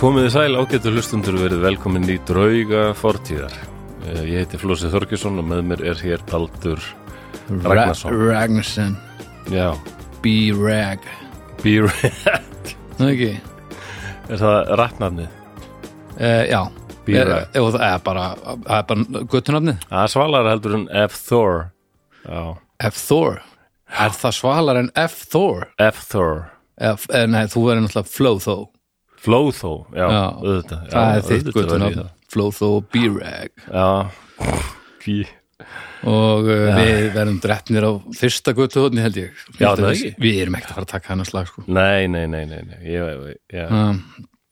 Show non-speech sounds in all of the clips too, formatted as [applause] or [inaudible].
Komiði sæl ágættu hlustundur verið velkomin í drauga fortíðar. Eh, Ég heiti Flósi Þorkesson og með mér er hér Baldur Ragnarsson. Ra Ragnarsson Já, B-Rag Býr, Það ekki? er það rappnafnið? Uh, já B-Rag. Eh, og Það er bara, bara göttunafnið Það er svalara heldur en F. Thor. Já, F. Thor Er það svalar en F. Thor? F. Thor. F, eh, nei, þú verður náttúrulega Flowtho Flóþó, já, Já, auðvitað. Já, Það er þitt það. Flowtho B-Rag Já, Fí. Og uh, við verðum dreppnir á fyrsta göttuhotni held ég Já. Við erum ekkert að fara að taka hann að slag sko. Nei, nei, nei, nei, nei. Ég, ég,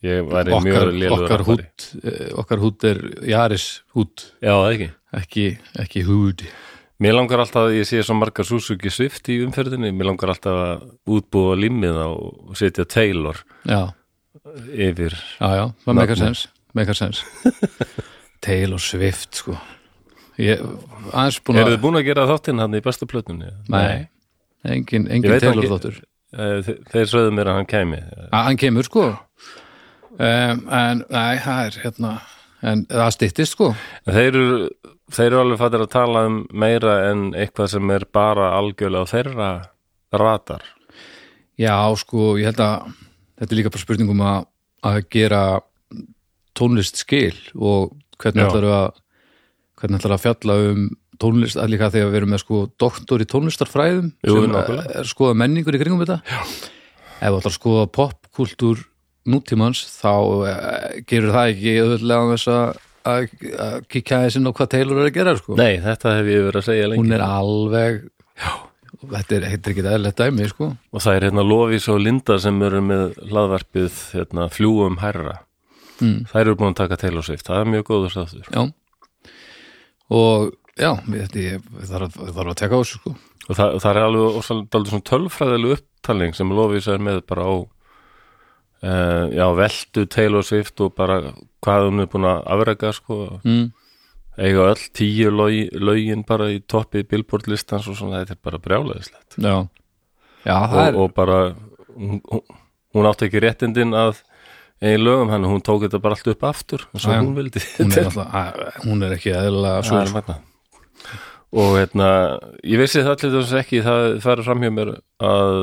ég væri okkar, mjög lélur okkar hút uh, Okkar hút er Jaris hút Já, ekki. Ekki, ekki húd Mér langar alltaf að ég sé svo margar Suzuki Swift í umferðinni, mér langar alltaf að útbúa limmið og setja Taylor Já, yfir já, já, það meikar sens Meikar sens [laughs] Taylor Swift sko. Ég Eru að þið búin að gera þáttinn hann í bestu plötunni? Nei, engin, engin Taylor ekki- þáttur. Eh, þe- Þeir sögðu mér að hann kæmi. Að hann kemur sko. Um, en nei, það er hérna en það styttist sko. Þeir eru, þeir eru alveg fættir að tala um meira en eitthvað sem er bara algjörlega á þeirra radar. Já sko, ég held að þetta er líka bara spurningum að, að gera tónlist skil og hvernig ætlar að hvernig ætlar að fjalla um tónlist að líka þegar við erum með sko doktor í tónlistarfræðum Jú, sem er að skoða menningur í kringum þetta. Já. ef þú ætlar að skoða popkultúr nútímans þá eh, gerur það ekki auðvitað þess að kíkja aðeins inn á hvað Taylor er að gera sko. Nei, þetta hef ég verið að segja lengi. Hún er alveg já, þetta er, ekki eðlilegt dæmi sko. Og það er hérna Lofís og Linda sem eru með hlaðvarpið hérna, fljúum hærra Mm. Þær eru búin að taka Taylor Swift, það er mjög góður staftur já og já, ég, þarf, þarf að teka á þessu sko. og það, það er alveg ósaldaldur svona tölfræðileg upptalning sem Lofís er með bara á uh, já, veldu Taylor Swift og bara hvað hún er búin að afrega sko, mm. Eiga öll tíu lög, lögin bara í toppi Billboard listans og svona, þetta er bara brjálæðislegt. Já, já og, er og bara hún, hún- átti ekki réttindin að eigin lögum hann, hún tók þetta bara allt upp aftur eins og hún vildi. Hún er, [laughs] alltaf, að, hún er ekki eðlilega svo magna og hérna, ég vissi það allir þess ekki, það færi fram hjá mér að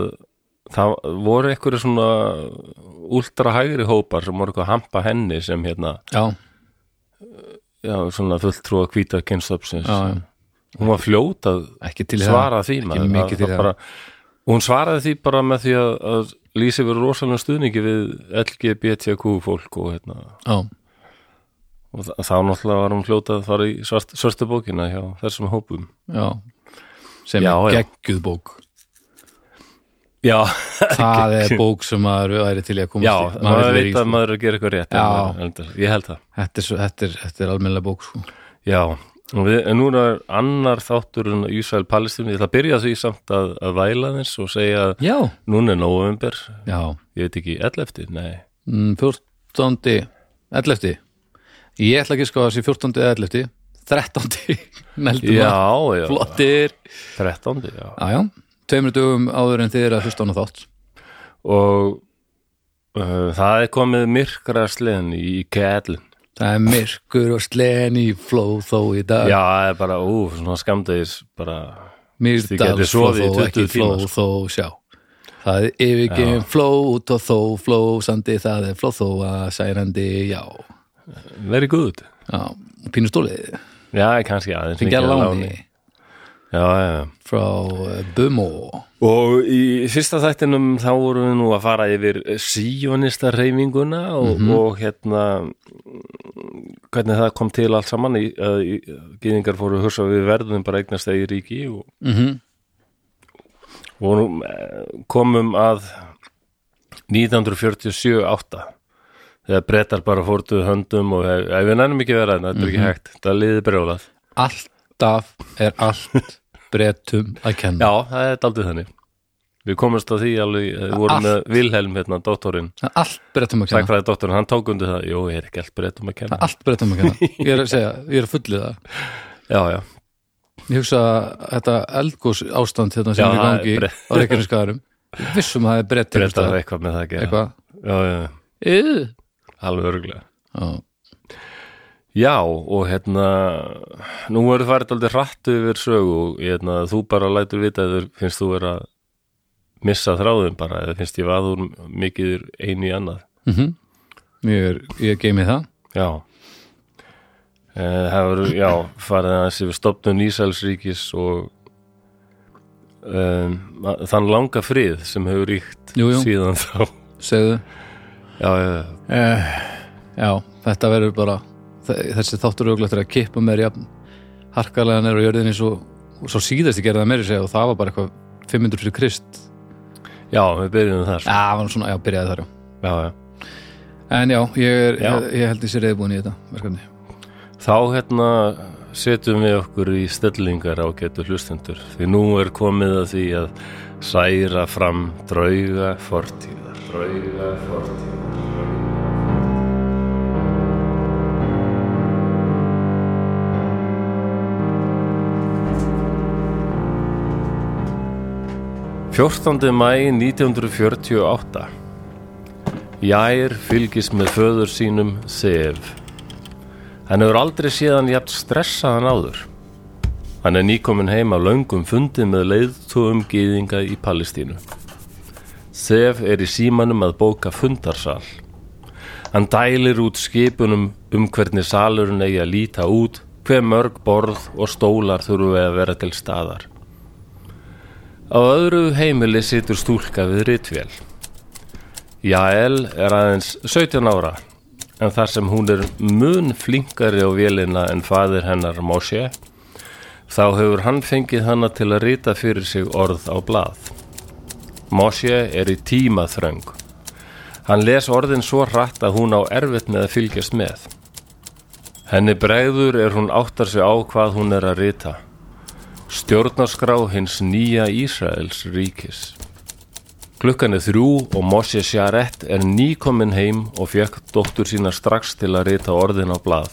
það voru einhverju svona últra hægri hópar sem voru eitthvað að hampa henni sem hérna, já, já, svona fulltrúa hvíta kynstofsins, já, já, hún var fljót að ekki til í svara því að- að hún svaraði því bara með því að, að lýsi verið rosalega stuðningi við LGBTQ fólk og hérna. Já, og þá náttúrulega var hún fljóta að fara í svart, svörstu bókina hjá þessum hópum. Já. Sem geggjuð bók Já, það er [laughs] bók sem maður væri til í að komast Já, í maður vill vera í, veit að sko. maður er að gera eitthvað rétt Já. maður Ég held það þetta er, þetta er, þetta er almennilega bók sko. Já, og við, en núna er annar þáttur en Ísrael Palestínu Ég ætla að byrja því samt að, að væla þins og segja að já, núna er november já Ég veit ekki, 11. Nei, mm, 14. 11. ég ætla ekki að sko að sé 14. eða 11. 13. neldum já, að já flottir 13. Já, já, já, tveimur dögum áður en þið er að hlusta á hana þátt. Og uh, það er komið myrkra sliðin í Kællin það er myrkur og slen í flóð þó í dag. Já, það er bara, ú, svona skamdegis bara Þið getið sofið í flóð þó, 20 ekki tíma, flóð þó sjá. Það er yfirgefin flóð og þó flóðsandi það er flóð þó að særandi já, Very good já pínustólið, Já, kannski aðeins mikið að láni Já, já, frá uh, Bumo Og í fyrsta þættinum þá vorum við nú að fara yfir síjónista reyfinguna og, og hérna mm, hvernig það kom til allt saman í, í, gýðingar fóru að hursa við verðum bara eignast þegar í ríki og, mm -hmm. og eh, komum að 1947-8 þegar brettar bara fórtuð höndum og ef ef við nænum ekki vera þetta er ekki hægt, það liði brjólað alltaf er allt [laughs] bretum að kenna. Já, það er daldið þannig. Við komumst á því alveg, við vorum með Vilhelm hérna, dóttorinn. Er allt bretum að kenna. Dóttorinn, hann tók undir það Jú, ég er ekki allt breytum að kenna. Er allt bretum að kenna. [laughs] Ég er að segja, ég er að fullið það. Já, já, ég hugsa að þetta eldgós ástand hérna sem Já, er í er gangi bre- á Reykjaneskaðarum vissum að það er breytir breytar eitthvað. með það að gera. Eitthvað? Já, já, já. Eð, alveg örgulega já, Já, og hérna nú verður farið aldrei hratt yfir sögu og hérna, þú bara lætur vita eða finnst þú vera að missa þráðum bara, eða finnst ég vaður mikið einu í annað. Mm ég er, ég geimi það. Já. Eh, Það verður, já, farið aðeins yfir stopnun Ísælsríkis og um, þann langa frið sem hefur ríkt Jú, jú. síðan þá. Segðu. Já, já, já, eh, já, þetta verður bara þessi þáttur auðvitað að kippa mér jafn harkalega nær á jörðinni svo, og svo síðast ég gerði það meiri segja og það var bara eitthvað 500 fyrir krist. Já, við byrjum þar. Já, svona, já, byrjaði þar já. Já, já. En já, ég, er, ég, ég held ég sér reyðbúin í þetta verkefni. Þá hérna setjum við okkur í stellingar á getur hlustendur því nú er komið að því að særa fram drauga fortíðar drauga fortíðar Fjórtándi mæ 1948 Jær fylgist með föður sínum Sef Hann hefur aldrei séðan jafn stressaðan áður. Hann er nýkomin heim af löngum fundi með leiðtúum gýðinga í Palestínu. Sef er í símanum að bóka fundarsal. Hann dælir út skipunum um hvernig salurinn eigi að líta út, hver mörg borð og stólar þurfu að vera til staðar. Á öðru heimili situr stúlka við ritvél. Jael er aðeins 17 ára en þar sem hún er mun flinkari á vélina en fadir hennar Moshe, þá hefur hann fengið hana til að rita fyrir sig orð á blað. Moshe er í tímaþröng. Hann les orðin svo hratt að hún á erfitt með að fylgjast með. Henni bregður er hún áttar sig á hvað hún er að rita. Stjórnarskrá hins nýja Ísraels ríkis. Klukkan er þrjú og Moshe Sjarett er nýkomin heim og fekk dóttur sína strax til að rita orðin á blað.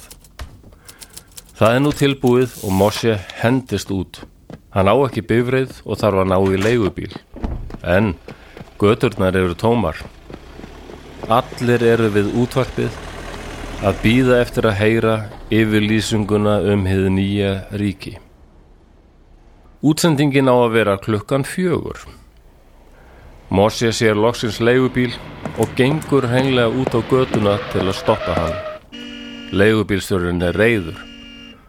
Það er nú tilbúið og Moshe hendist út. Hann á ekki bifreið og þarf að ná í leigubíl. En göturnar eru tómar. Allir eru við útvarpið að býða eftir að heyra yfirlýsinguna um hið nýja ríki. Útsendingin á að vera klukkan fjögur. Moshe sér loksins leigubíl og gengur hengilega út á götuna til að stoppa hann. Leigubílstjórinn er reyður.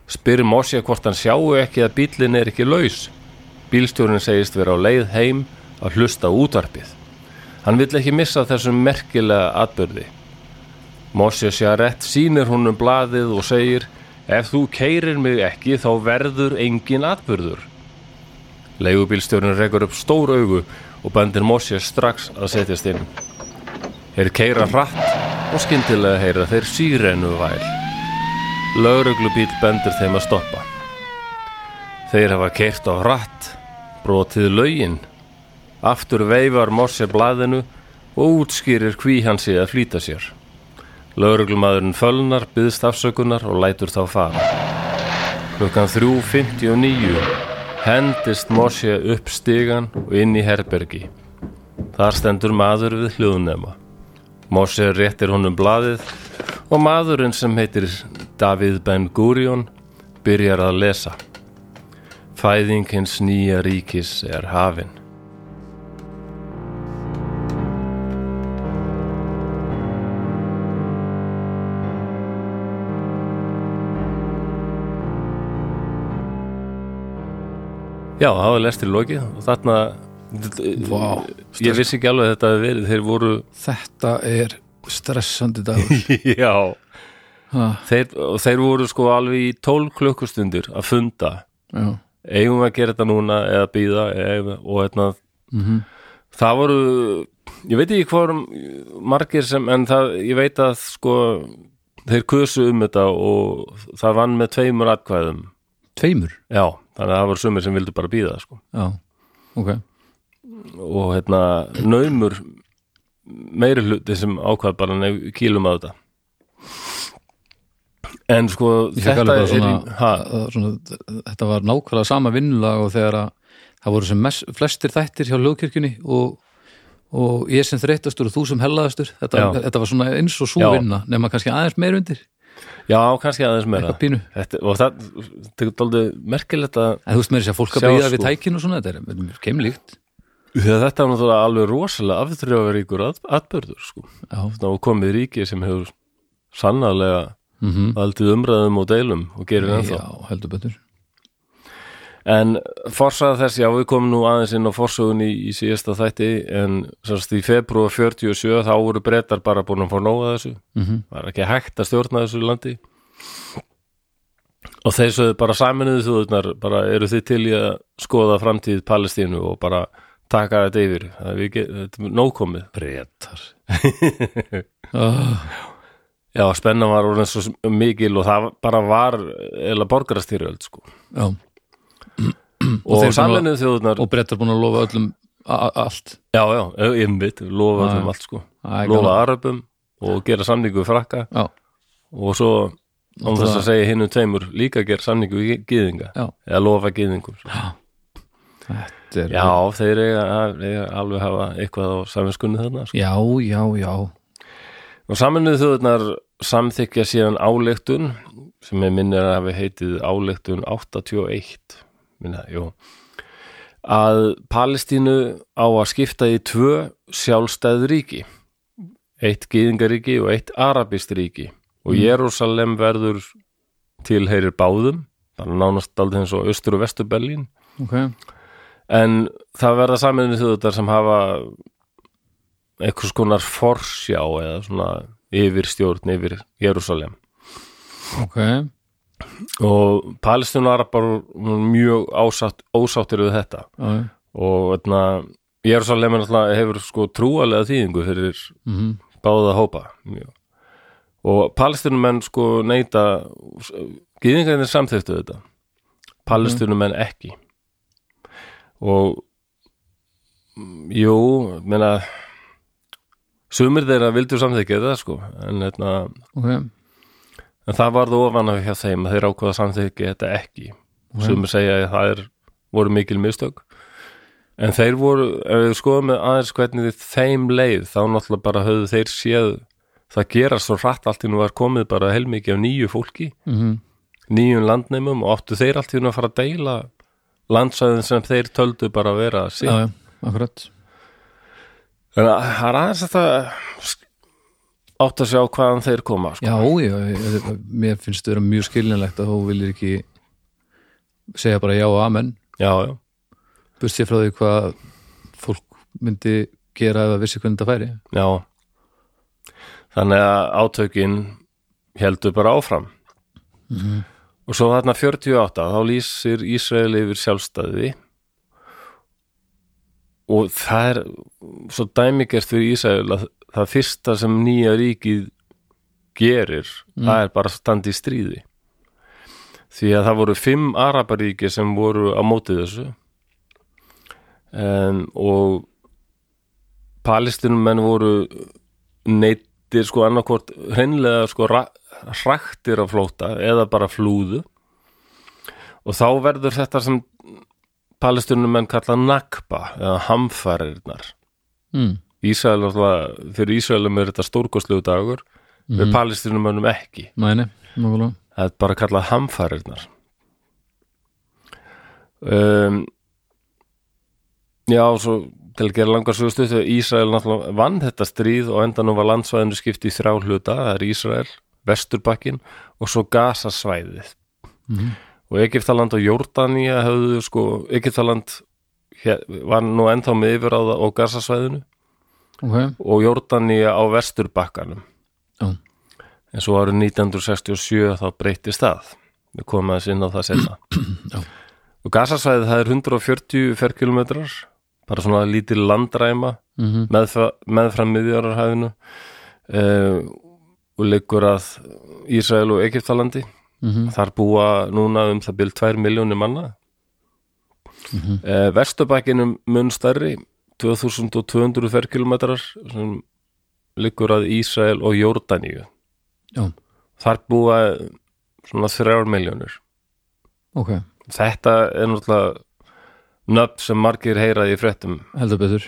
Spyr Moshe hvort hann sjáu ekki að bílinn er ekki laus. Bílstjórinn segist vera á leið heim að hlusta útvarpið. Hann vill ekki missa þessum merkilega atbyrði. Moshe Sjarett sýnir hún um blaðið og segir Ef þú keirir mig ekki þá verður engin atbyrður. Leigubílstjórinn rekur upp stór augu og bendir Moshe strax að setjast inn. Þeir keira hratt og skyndilega heyra þeir sírenu væl. Lauruglubíl bendir þeim að stoppa. Þeir hafa keirt á hratt, brotið laugin. Aftur veifar Moshe blaðinu og útskýrir hví hann sé að flýta sér. Lauruglumadurinn fölnar, byðst afsökunar og lætur þá fara. Klukkan 3.59 hendist Moshe upp stigan og inn í herbergi. Þar stendur maður við hljóðnema. Moshe réttir honum blaðið og maðurinn sem heitir Davíð Ben Gurion byrjar að lesa. Fæðing hins nýja ríkis er hafin. Já, það var lestir lokið og þarna Vá, ég vissi ekki alveg að þetta hafi verið þeir voru, þetta er stressandi dagur. [laughs] Já. Þeir, og þeir voru sko alveg í 12 klukkustundir að funda. Já, eigum við að gera þetta núna eða býða og hérna mhm. Það voru ég veit ekki hvað margir sem en það, ég veit að sko þeir kusu um þetta og það vann með tveimur atkvæðum tveimur, já, þannig að það voru sumir sem vildu bara býða sko. Já, ok. Og hérna naumur meiri hluti sem ákvað bara nef, kýlum að þetta. En sko þetta er svona, svona þetta var nákvæmlega sama vinnulag og þegar að það voru sem mest, flestir þættir hjá hljóðkirkjunni og, og ég sem þreyttastur og þú sem hellaðastur þetta, þetta var svona eins og svo vinna nema kannski aðeins meir undir já, kannski aðeins meira. Þetta, og það, þetta er dálítið merkilegt að þú veist meira sér að fólk að býða sko. við tækinu og svona þetta er keimlíkt. Þetta er náttúrulega alveg rosalega afþrjáveríkur at, atbörður sko. er komið ríki sem hefur sannarlega mm aldrei umræðum og deilum og gerir ennþá. já heldur betur En forsað þess, já við komum nú aðeins inn á forsögun í, í síðasta þætti en sannst í februar 47 þá voru brettar bara búin að fá nóga þessu. Mm var ekki hægt að stjórna þessu landi. Og þeir sögðu bara saminuðu þjóðurnar bara eru þið til í að skoða framtíð Palestínu og bara taka þetta yfir? Þetta er nógkomið brettar oh, [laughs] Já, spennan var orðin svo mikil og það bara var eða borgarastýrjöld sko. Já, og, þeir og sem saminuðu þjóðurnar og brettar búin að lofa öllum allt. Já, já, einmitt, lofa þeim já. allt sko. Það er lofa arabum og gera samningu frakka. Já, og svo án þess að segja hinnum tveimur líka gera samningu við gýðinga eða lofa gýðingum þetta er Já, þeir eiga, eiga alveg hafa eitthvað á saminskunni þarna sko. já, já, já. Og saminuðu þjóðurnar samþykja síðan áleiktun sem er minnir að hafi heitið áleiktun 81 minna, jú. Að Palestínu á að skipta í tvö sjálfstæð ríki eitt gýðingaríki og eitt arabist ríki. Og Jérúsalem verður tilheyrir báðum bara nánast aldrei eins og austur og vestur Berlín ok, en það verða saminuðu þjóðurnar sem hafa einhvers konar forsjá eða svona yfirstjórn yfir Jérúsalem ok og palestinunar bara mjög ásatt, ósáttir við þetta. Já. og etna, Jérúsalem er náttúrulega hefur sko trúalega þýðingu fyrir mhm, báða hópa mjög. og palestinumenn sko neita gyðingarnir samþyktu þetta. Palestinumenn ekki. Og mm, jú, meina sumir þeirra vildu samþykja þetta sko en, etna, ok en það varð ofan af hjá þeim að þeir ákvaða samþykja þetta ekki. Sumir segja að það er, voru mikil mistök. En þeir voru, ef við skoðum með aðeins hvernig þeim leið þá náttúrulega bara höfðu þeir séð það gerast svo hratt allt í nú var komið bara heilmikið af nýju fólki mhm, nýjum landneimum og áttu þeir allt í nú að fara að deila landsæðin sem þeir töldu bara að vera já, sig já, akkurat. Þannig að það er aðeins að það átt að sjá hvaðan þeir koma sko. já, já, ég- mér finnst vera mjög skiljanlegt að þú viljir ekki segja bara já og amen. Já, já, burt sér frá því hvað fólk myndi gera ef að vissi hvernig þetta færi? Já. Þannig að átökin heldur bara áfram. Og svo þarna 48 þá lýsir Ísrael yfir sjálfstæði. Og það er svo dæmigert fyrir Ísrael að það fyrsta sem nýja ríkið gerir, það er bara að standa í stríði. Því að það voru fimm arabaríki sem voru á móti þessu. Um, og palestinumenn voru neittir sko annarkvort hreinlega sko ra- hraktir af flóta eða bara flúðu. Og þá verður þetta sem palestinumenn kalla nakba eða hamfarirnar. Mm. Ísrael, fyrir Ísraelum er þetta stórkostlegu dagur við palestinumönnum ekki. Mæni, það er bara kallað hamfarirnar. Um, já, svo til að gera langar svo stuð Ísrael náttúrulega vann þetta stríð og endanum var landsvæðinu skipt í þrjá hluta það er Ísrael, Vesturbakkin og svo Gasasvæðið Mhm. og Egyptaland og Jordania höfðu sko, Egyptaland hér, var nú ennþá með yfiráða á Gasasvæðinu ok, og Jordania á Vesturbakkanum. Já, en svo árið 1967 þá breytti stað við komum aðeins inn á það senna [clears throat] Já. og gasasvæðið það er 140 ferkilometrar bara svona lítil landræma mhm, meðfra, meðfram miðjararhæfinu uh, og liggur að Ísrael og Egyptalandi. Mhm, þar búa núna um það byrð 2 miljónir manna. Mhm. uh, Vesturbækinum mun stærri 2200 ferkilometrar sem liggur að Ísrael og Jórdaníu. Þar búa svona þrjár miljónir ok. Þetta er náttúrulega nöfn sem margir heyraði í fréttum. Heldur betur.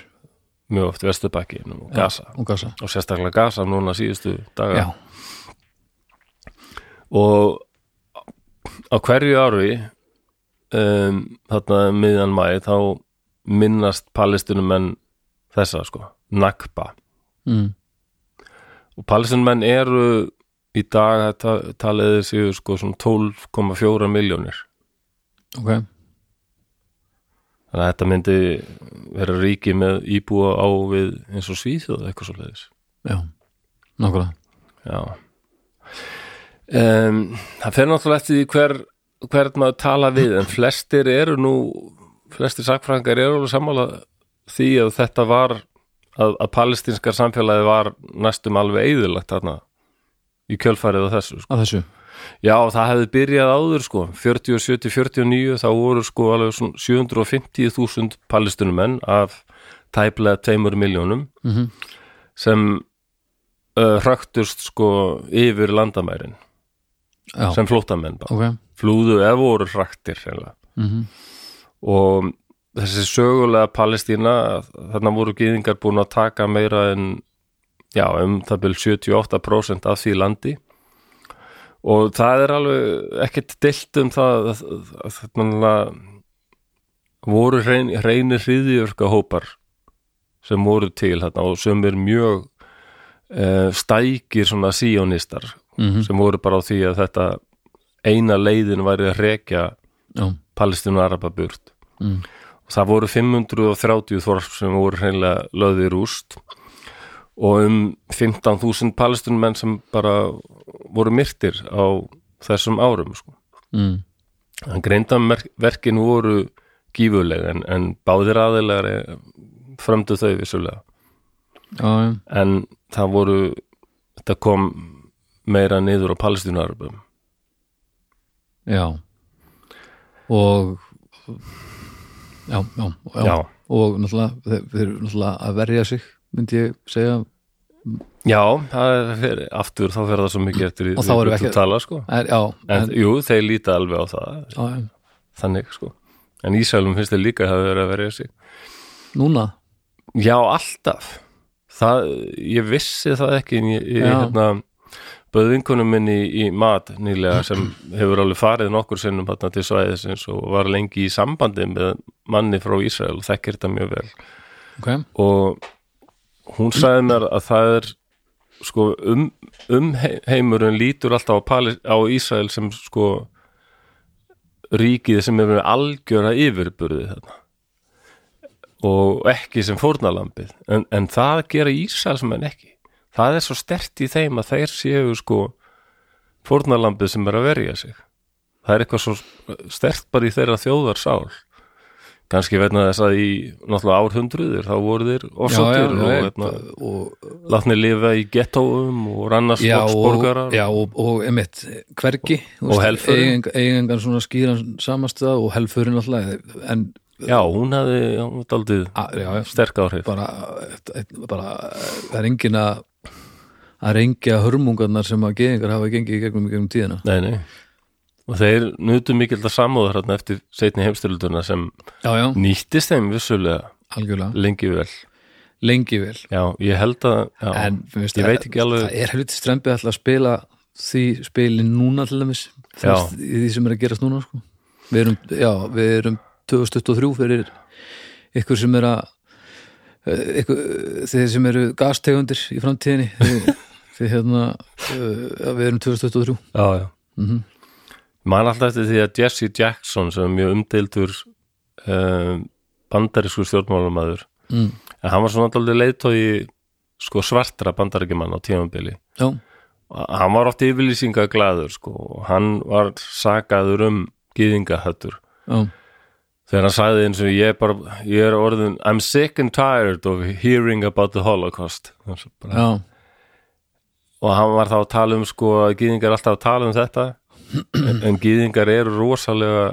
Mjög oft Vesturbakkin og og Gaza. Og sérstaklega Gaza núna síðustu daga. Já, og á hverju ári um, þarna miðjan mæ þá minnast palestinumenn þessa sko, Nakba. Mm, og palestinumenn eru í dag þetta taliði séu sko svona 12,4 miljónir ok. Þannig að þetta myndi vera ríki með íbúa á við eins og svíþjóð eitthvað svo leiðis já, nákvæmlega. Já. Um, Það fer náttúrulega eftir hver, hvern maður tala við en flestir eru nú flestir sakfræðingar eru alveg sammála því að þetta var að, að palestinskar samfélagi var næstum alveg eðilagt þarna í kjölfærið á þessu sko. þessu, Já, það hefði byrjað áður sko. 40, 70, 49 þá voru sko alveg svona 750.000 palestinumenn af tæplega 2 miljónum mm sem uh, hröktust sko yfir landamærin já, sem flóttamenn bara, ok. Flúðu eða voru hraktir mm og þessi sögulega Palestína, þarna voru gyðingar búin að taka meira en já, um það byrjum 78% af því landi. Og það er alveg ekkert dilt um það að, að þarna voru hrein, hreinir hriðjörka hópar sem voru til þarna og sem er mjög uh, stækir svona síónistar -hmm. sem voru bara á því að þetta eina leiðin væri að rekja Palestínu og Araba burt mm. og það voru 530 þorp sem voru hreinlega löði rúst og um 15.000 palestínumenn sem bara voru myrtir á þessum árum sko. Mm. en greindaverkin voru gífuleg en, en báðir aðeinar frömdu þau vissulega já, já, en það voru þetta kom meira niður á palestínuarbum já og já, já, já, og náttúrulega þeir, eru náttúrulega að verja sig myndi ég segja. Já er fyrir, aftur þá fer það svo mikið eftir Og þá erum við ekki- tala sko. Er, en, en, jú, þeir líta alveg á það. Já, þannig sko. En Ísælum finnst þeir líka að hafa verið að verja sig. Núna? Já, alltaf. Það, ég vissi það ekki en ég, ég hérna bauð vinkunum minn í, í mat nýlega sem hefur alveg farið nokkur sinnum hérna til svæðisins og var lengi í sambandi með manni frá Ísrael og þekkir þetta mjög vel. Ok, og hún sagði mér að það er sko um, um he- heimurinn lítur alltaf á, Palis, á Ísrael sem sko ríkið sem er með algjöra yfirburði þarna. Og ekki sem fórnalambið en, en það gera Ísrael sem en ekki það er svo stert í þeim að þeir séu sko fórnalambið sem er að verja sig. Það er eitthvað svo stert bara í þeirra þjóðarsál. Kannski vegna þess að í náttúrulega árhundruður þá voru þeir ofsóttir og, veitna, og, látni lifa í gettóum og rannast já, og, og, og emitt, hvergi þú Og helförin. eigen, eigingan svona skýran samastað og helfurinn alltaf en já, hún hafði já, hún var daldið a, já, já, sterk áhrif. Bara, bara það er engin að að rengja hörmungarnar sem að geðingar hafa gengið í gegnum í gegnum tíðina. Nei, nei. og þeir nutu mikill að samúðar hérna eftir setni heimstyrlutuna sem já, já, nýttist þeim vissulega algjörlega, lengi vel. Lengi vel. Já, ég held að en finnst, ég veit ekki alveg það er helviti strempið alltaf að spila því spilin núna til dæmis veist, í því sem er að gerast núna sko. við erum, við erum 2023 fyrir ykkur sem er að þeir sem eru gastegundir í framtíðinni [laughs] þið hérna uh, við erum 2023 já, já. mm man alltaf eftir því að Jesse Jackson sem er mjög umdeildur um, bandarísku stjórnmálamaður mm. en hann var svona alltaf leiðtói sko svartra bandaríkjumann á tímabili. Já, hann var oft yfirlýsinga glaður sko og hann var sakaður um gyðingahöttur. Já, þegar hann sagði eins og ég er bara ég er orðin, I'm sick and tired of hearing about the holocaust. Bara, og hann var þá að tala um sko að gyðingar alltaf að tala um þetta. En, gyðingar eru rosalega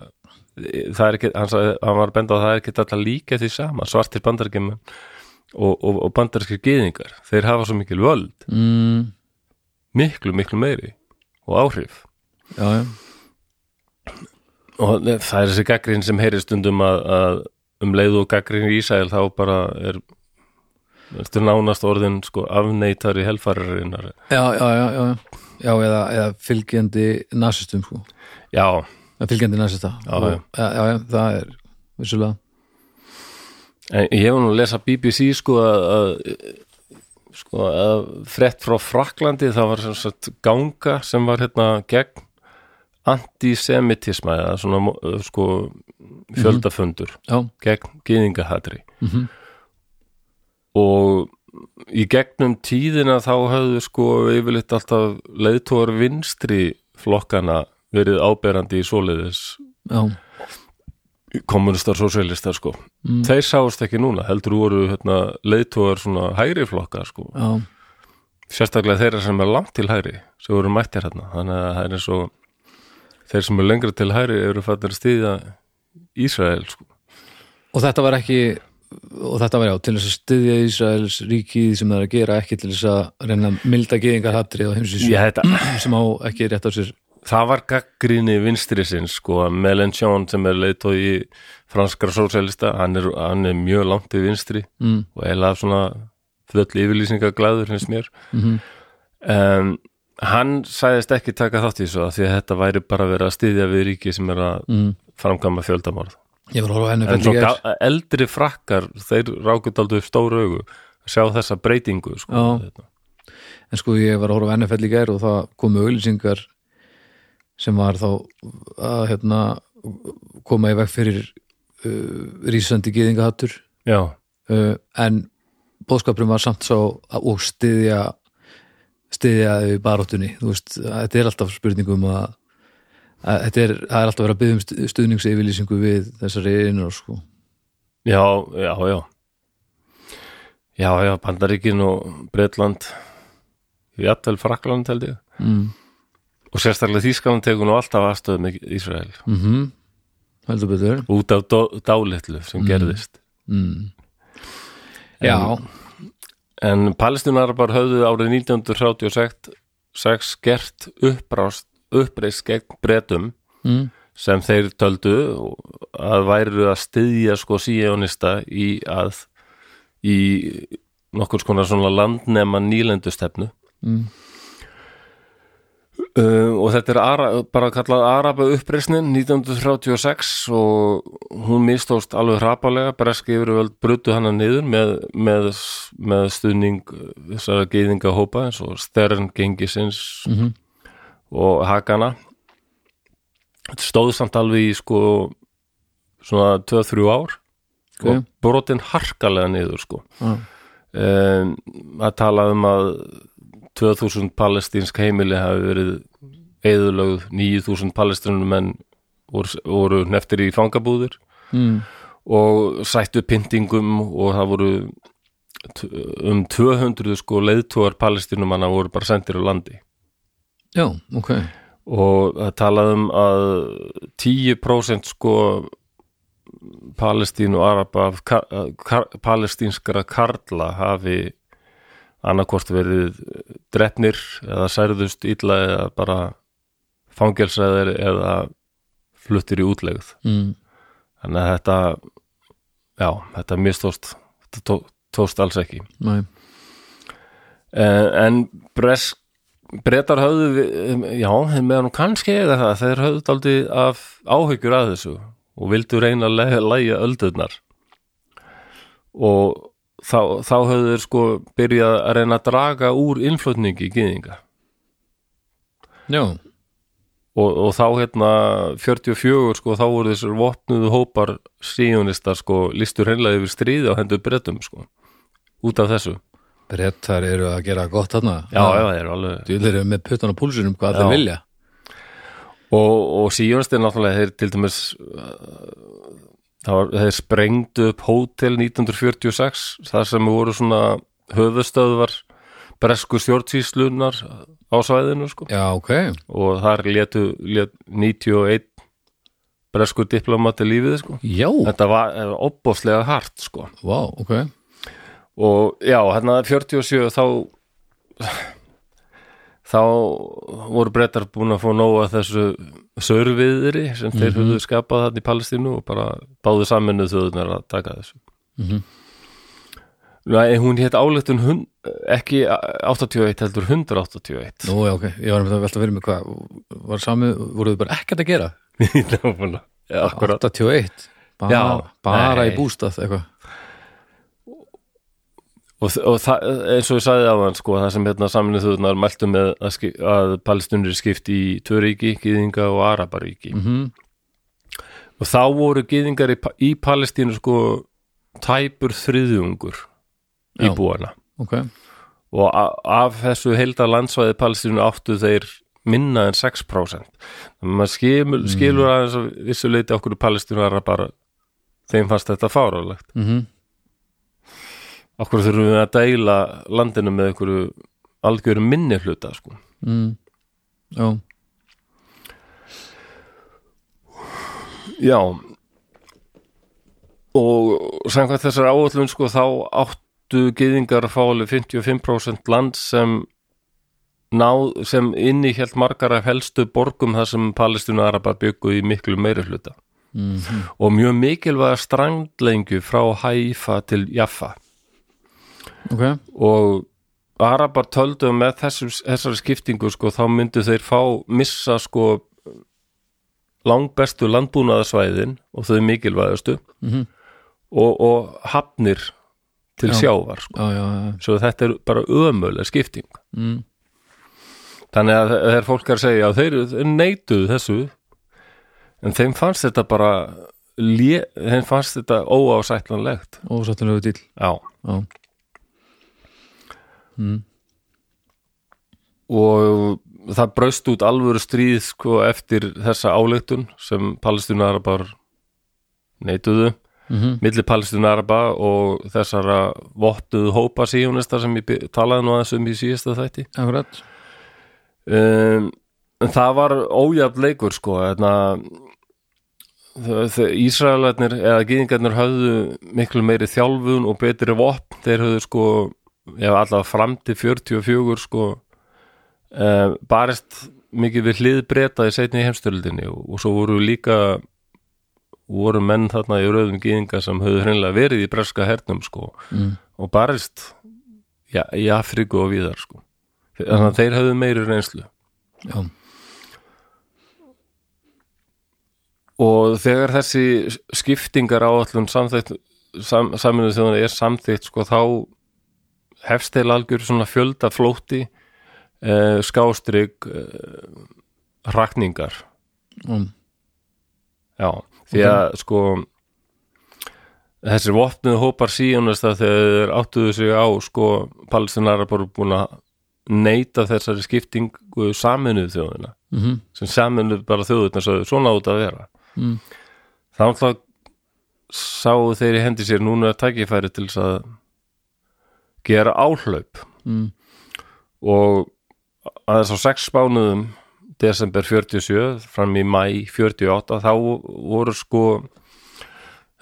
það er ekki, hann, sagði, hann var benda á að það er ekki alltaf líka því sama, svartir bandaríkjum og, og, og bandarískir gyðingar. Þeir hafa svo mikil völd. Mm. miklu, miklu meiri og áhrif. Já, já, og það er þessi gaggrín sem heyri stundum að, að um leið og gaggrín í Ísæl þá bara er er nánast orðin sko afneitari helfararinnar já, já, já, já, já eða, eða fylgjandi nasistum sko. Já, eða fylgjandi nasista. Já, Og- já. já, já, já, það er vissulega. En ég hef nú að lesa BBC sko að, að sko að frett frá Fraklandi það var sem sagt ganga sem var hérna gegn antisemitisma eða svona mo- sko fjöldafundur já, gegn gyðingahatri. Mhm. og í gegnum tíðina þá höfðu sko yfirleitt alltaf leiðtóar vinstri flokkana verið áberandi í svoleiðis já, kommunistar, sosialistar sko. Mm. þeir sáust ekki núna, heldur voru hérna, leiðtóar svona hægri flokka sko. Já, sérstaklega þeirra sem er langt til hægri sem voru mættir hérna, þannig að það er eins og þeir sem er lengra til hægri eru fættir að stýðja Ísrael sko. Og þetta var ekki og þetta var já, til þess að styðja Ísraels ríkið sem það er að gera ekki til þess að reyna milda geðingar hattri og heimsins [clears throat] sem á ekki rétt á sér. Það var gaggrinni vinstri sinns sko að Mélenchon sem er leiðtói í franskara sósialista hann hann er mjög langt í vinstri mm, og eiginlega svona full yfirlýsingaglæður finnst mér. Mm um, hann sæðist ekki taka þátt í þessu því að þetta væri bara verið að styðja við ríki sem er að mm. framkama fjöldamorð að en svo eldri frakkar þeir rákut aldrei upp stóru augu að sjá þessa breytingu sko. Þetta. en sko ég var að horfa NFL í gær og það komu auglýsingar sem var þá að hérna koma í veg fyrir uh, rísandi geðingahattur já, uh, en bóðskapurinn var samt svo að, og í baróttunni þú veist, þetta er alltaf spurningum að, að þetta er, er alltaf verið að byggja um stu- stuðningsyfirlýsingu við þessari innur sko. já, já, já. Já, já, Bandaríkin og Bretland. Jafnvel Frakland held ég. Mm. og sérstaklega Þýskaland tekur nú alltaf aðstöðum í Ísrael. Mm heldur betur. Út af dálitlu sem gerðist. Mm. já, en palestinarabar höfðu árið 1936 sex gert uppreist gegn bretum mm. sem þeir töldu að væru að styðja sko síjónista í að í nokkur svona landnema nýlendustefnu Mm. Uh, og þetta er ara, bara kallað Araba uppreisnin 1936 og hún mistóst alveg hrapalega, breski yfirvöld brutu hana niður með, með, með stuðning þessara geiðinga hópa eins og Stern gengisins Mm og Hakana þetta stóð samt alveg í sko svona 2-3 ár Ok. og brotin harkalega niður sko Já. um, að tala um að 2000 palestínsk heimili hafi verið eðulögð 9000 palestinumenn voru, voru neftir í fangabúðir Mm. og sættu pyntingum og það voru um 200 sko leiðtúar palestinumanna voru bara sendir á landi já, ok og það talaði um að 10% sko Palestínu araba palestínskara karla hafi annarkvort verið drefnir eða særðust illa eða bara fangelsaðir eða fluttir í útlegð. Mm. þannig að þetta já, þetta mistóst þetta tó, tóst alls ekki. En, en bresk Bretar höfðu, já, meðan kannski eða það, þeir höfðu daldi af áhyggjur að þessu og vildu reyna að lægja öldurnar. Og þá, þá höfðu þeir sko byrjað að reyna að draga úr innflutningi gýðinga já, og, og þá hérna 44 sko þá voru þessar vopnuðu hópar síjónistar sko listur hreinlega yfir stríði á hendur brettum sko út af þessu. Brettar eru að gera gott þarna. Já, já, það er alveg Þeir eru með puttan á púlsunum hvað Já. þeir vilja. Og, og síjónistir náttúrulega þeir til dæmis það þeir sprengdu upp hótel 1946 þar sem voru svona höfustöðvar bresku stjórnsýslunar á svæðinu sko. Já, ok, og þar létu lét 91 bresku diplomati lífið sko. Já, þetta var opbóðslega hart sko. Vá, ok. Og já, hérna 47 þá þá voru brettar búin að fá nóga þessu sörviðri sem þeir höfðu skapað þarna í Palestínu og bara báðu saminuð þjóðunar að taka þessu. Mhm. Nei, hún hétt áleitun hund, ekki 81 heldur 181 Nú, já, ok, ég var að velta fyrir mig hvað var sami, voruð þið bara ekkert að gera? [laughs] Nákvæmlega. Já, akkurat 81, bara, Já, bara í bústað eitthvað og, og það, eins og ég sagði á hann sko, það sem hérna saminuð þjóðunar mæltu með að, að Palestunir skipt í tvö ríki, Gýðinga og Arabaríki. Mm og þá voru Gýðingar í, í Palestínu sko tæpur þriðjungur Já. íbúana Ok, og a- af þessu heilda landsvæði Palestínu áttu þeir minna en 6% þannig að maður skilur, skilur aðeins að vissu leiti okkur Palestínu er bara þeim fannst þetta fárálegt mhm okkur þurfum við að deila landinu með einhverju algjöru minni hluta sko. mm. Já, já. Og samkvæmt þessar áallun sko þá áttu gyðingar að fá alveg 55% land sem náð, sem inni hélt margar af helstu borgum þar sem Palestínu Araba byggu í miklu meiri hluta. Mhm. Og mjög mikilvæga strandlengju frá Haifa til Jaffa ok og Arabar töldu með þessu, þessari skiptingu sko, þá myndu þeir fá missa sko langbestu landbúnaðarsvæðin og þau mikilvægastu Mhm. og, og hafnir til Já. sjávar sko. Já, já, já svo þetta er bara ömuleg skipting mm. þannig að þegar fólk er að segja að þeir, þeir neituðu þessu en þeim fannst þetta bara þeim fannst þetta óásætlanlegt Ósattunlegu dýl já Já, mm. og það braust út alvöru stríð sko eftir þessa áleiktun sem palestinarabar neituðu mhm. milli palestinaraba og þessara vottuðu hópa síjónista sem ég talaði nú aðeins um í síðasta þætti. Akkurat. Um, en það var ójafn leikur sko þarna Ísraelarnir eða gýðingarnir höfðu miklu meiri þjálfun og betri vopn. Þeir höfðu sko ef allavega fram til 44 sko uh, barist mikið við hlið breyta í setni heimstöldinni og, og svo voru líka voru menn þarna í rauðum gýðinga sem höfðu hreinlega verið í breska hernum sko mm. og barist já, í Afríku og víðar sko. Þannig að þeir höfðu meiri reynslu. Já, og þegar þessi skiptingar áallun samþykkt sam, saminuð þjóðan er samþykkt sko þá hefst þeir algjör svona fjölda flótti eh, skástrygg eh, rakningar um, já, því að sko þessir vopnuðu hópar síjónast að þeir áttuðu sig á sko palestinar bara búin að neita þessari skiptingu saminuð þjóðina mhm. sem saminuð bara þjóðuna svo svona út að vera. Mm. þá alltaf sáu þeir í hendi sér núna tækifæri til þess að gera áhlaup Mm. og aðeins á sex spánuðum desember 47 fram í mæ 48 þá voru sko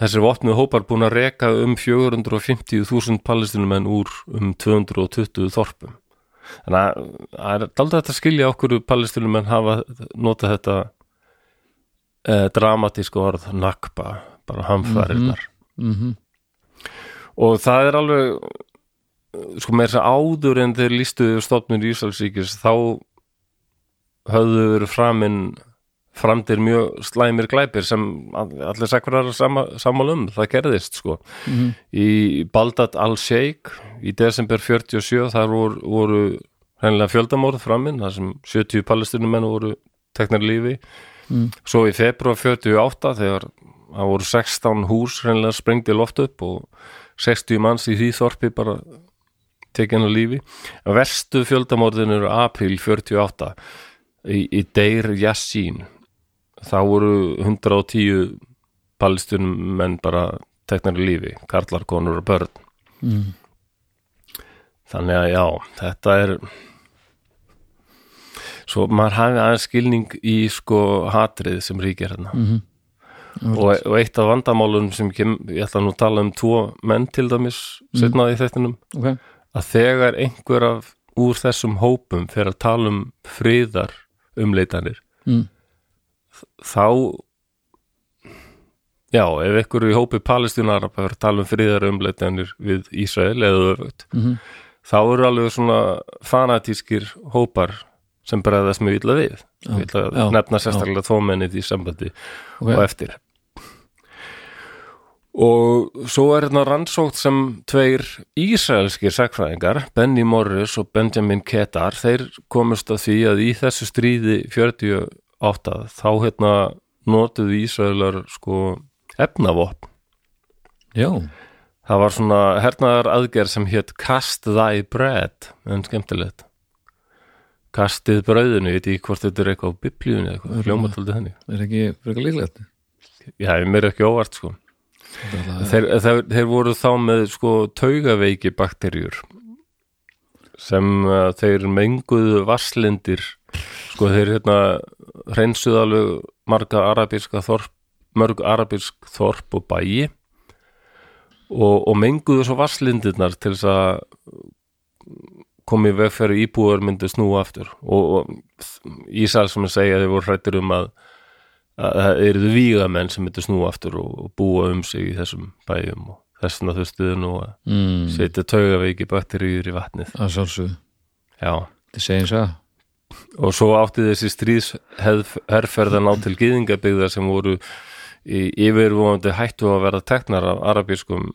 þessir vopnuð hópar búin að reka um 450.000 palestinumenn úr um 220 þorpum þannig að það er daldið þetta að skilja okkur palestinumenn hafa notað þetta eh, dramatísku orð nakba, bara hamfarinnar Mhm. og það er alveg sko með þess að áður en þeir lístu yfir stofnun Ísraelsíkis þá höfðu verið framinn framdir mjög slæmir glæpir sem allir sakrar sama, sammála um, það gerðist sko Mhm. í Baldat al-Sheikh í desember 47 þar voru, voru hennilega fjöldamórð framinn þar sem 70 palestinumenn voru teknar lífi Mm. svo í februar 48 þegar það voru 16 hús hennilega sprengdi loft upp og 60 manns í því þorpi bara tekin að lífi. Verstu fjöldamórðin eru april 48 í, í Deir Yassin. Þá voru 110 palestinum menn bara teknar í lífi, karlar, konur og börn. Mm. þannig að já, þetta er svo maður hafi aðeins skilning í sko hatrið sem ríkir hérna. Mhm. og, og eitt af vandamálunum sem kem, ég ætla nú að tala um tvo menn til dæmis setna í þettinum Ok að þegar einhver af úr þessum hópum fer að tala um friðar umleitanir mm. þá já, ef ykkur í hópi palestínar vera að tala um friðar umleitanir við Ísrael eða öfugt mm þá eru alveg svona fanatískir hópar sem bregðast mjög illa við. Já, já, nefna sérstaklega þómennið í sambandi Ok. og eftir og svo er hérna rannsókt sem tveir ísraelskir sakfræðingar, Benny Morris og Benjamin Ketar, þeir komust að því að í þessu stríði 48 þá hérna notuðu Ísraelar sko efnavopn. Já, það var svona hernaðar aðgerð sem hétt Cast Thy Bread en skemmtilegt. Kastið brauðinu, ég veit ekki hvort þetta er eitthvað á biblíunni eitthvað, hljómataldi henni er ekki frekar líklegt? Já, mér er ekki óvart sko þeir, þeir, þeir voru þá með sko taugaveiki bakterjur sem uh, þeir menguðu vasslindir sko þeir hérna hreinsuðu alveg marga arabíska þorp mörg arabísk þorp og bæi og, og menguðu svo vasslindirnar til þess að komi veg fyrir íbúar myndu snúa aftur. Og, og Ísal sem segja þeir voru hrættir um að að það eruðu vígamenn sem myndu snúa aftur og, búa um sig í þessum bæjum og þessna þurftuðu nú að mm, setja taugaveiki bakteríur í vatnið. Að sjálfsögðu, já, þetta segir það. Og svo átti þessi stríðsherferð að ná til gyðingabyggðar sem voru í yfirvóðandi hættu að verða teknar af arabískum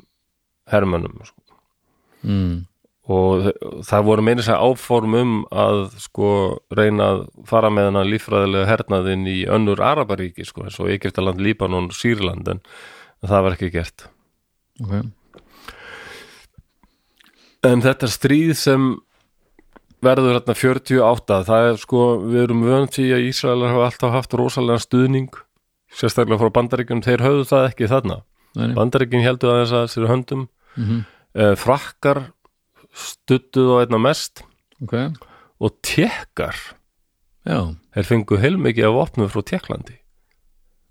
hermönnum sko. mm, og það voru meira sér áform um að sko reyna að fara með hennar líffræðilega hernaðinn í önnur Arabaríki sko, eins og Egyptaland, Líbanon, Sýrland en það var ekki gert. Ok, En þetta stríð sem verður hérna 48, það er sko, við erum vönd því að Ísraelar hafa alltaf haft rosalega stuðning, sérstaklega frá bandaríkjum, þeir höfðu það ekki þarna. Nei. Bandaríkjum heldur að þess að sér höndum, mm eh, frakkar stuttuð á einna mest. Ok, og tekkar, þeir fengu heilmikið af opnum frá Tekklandi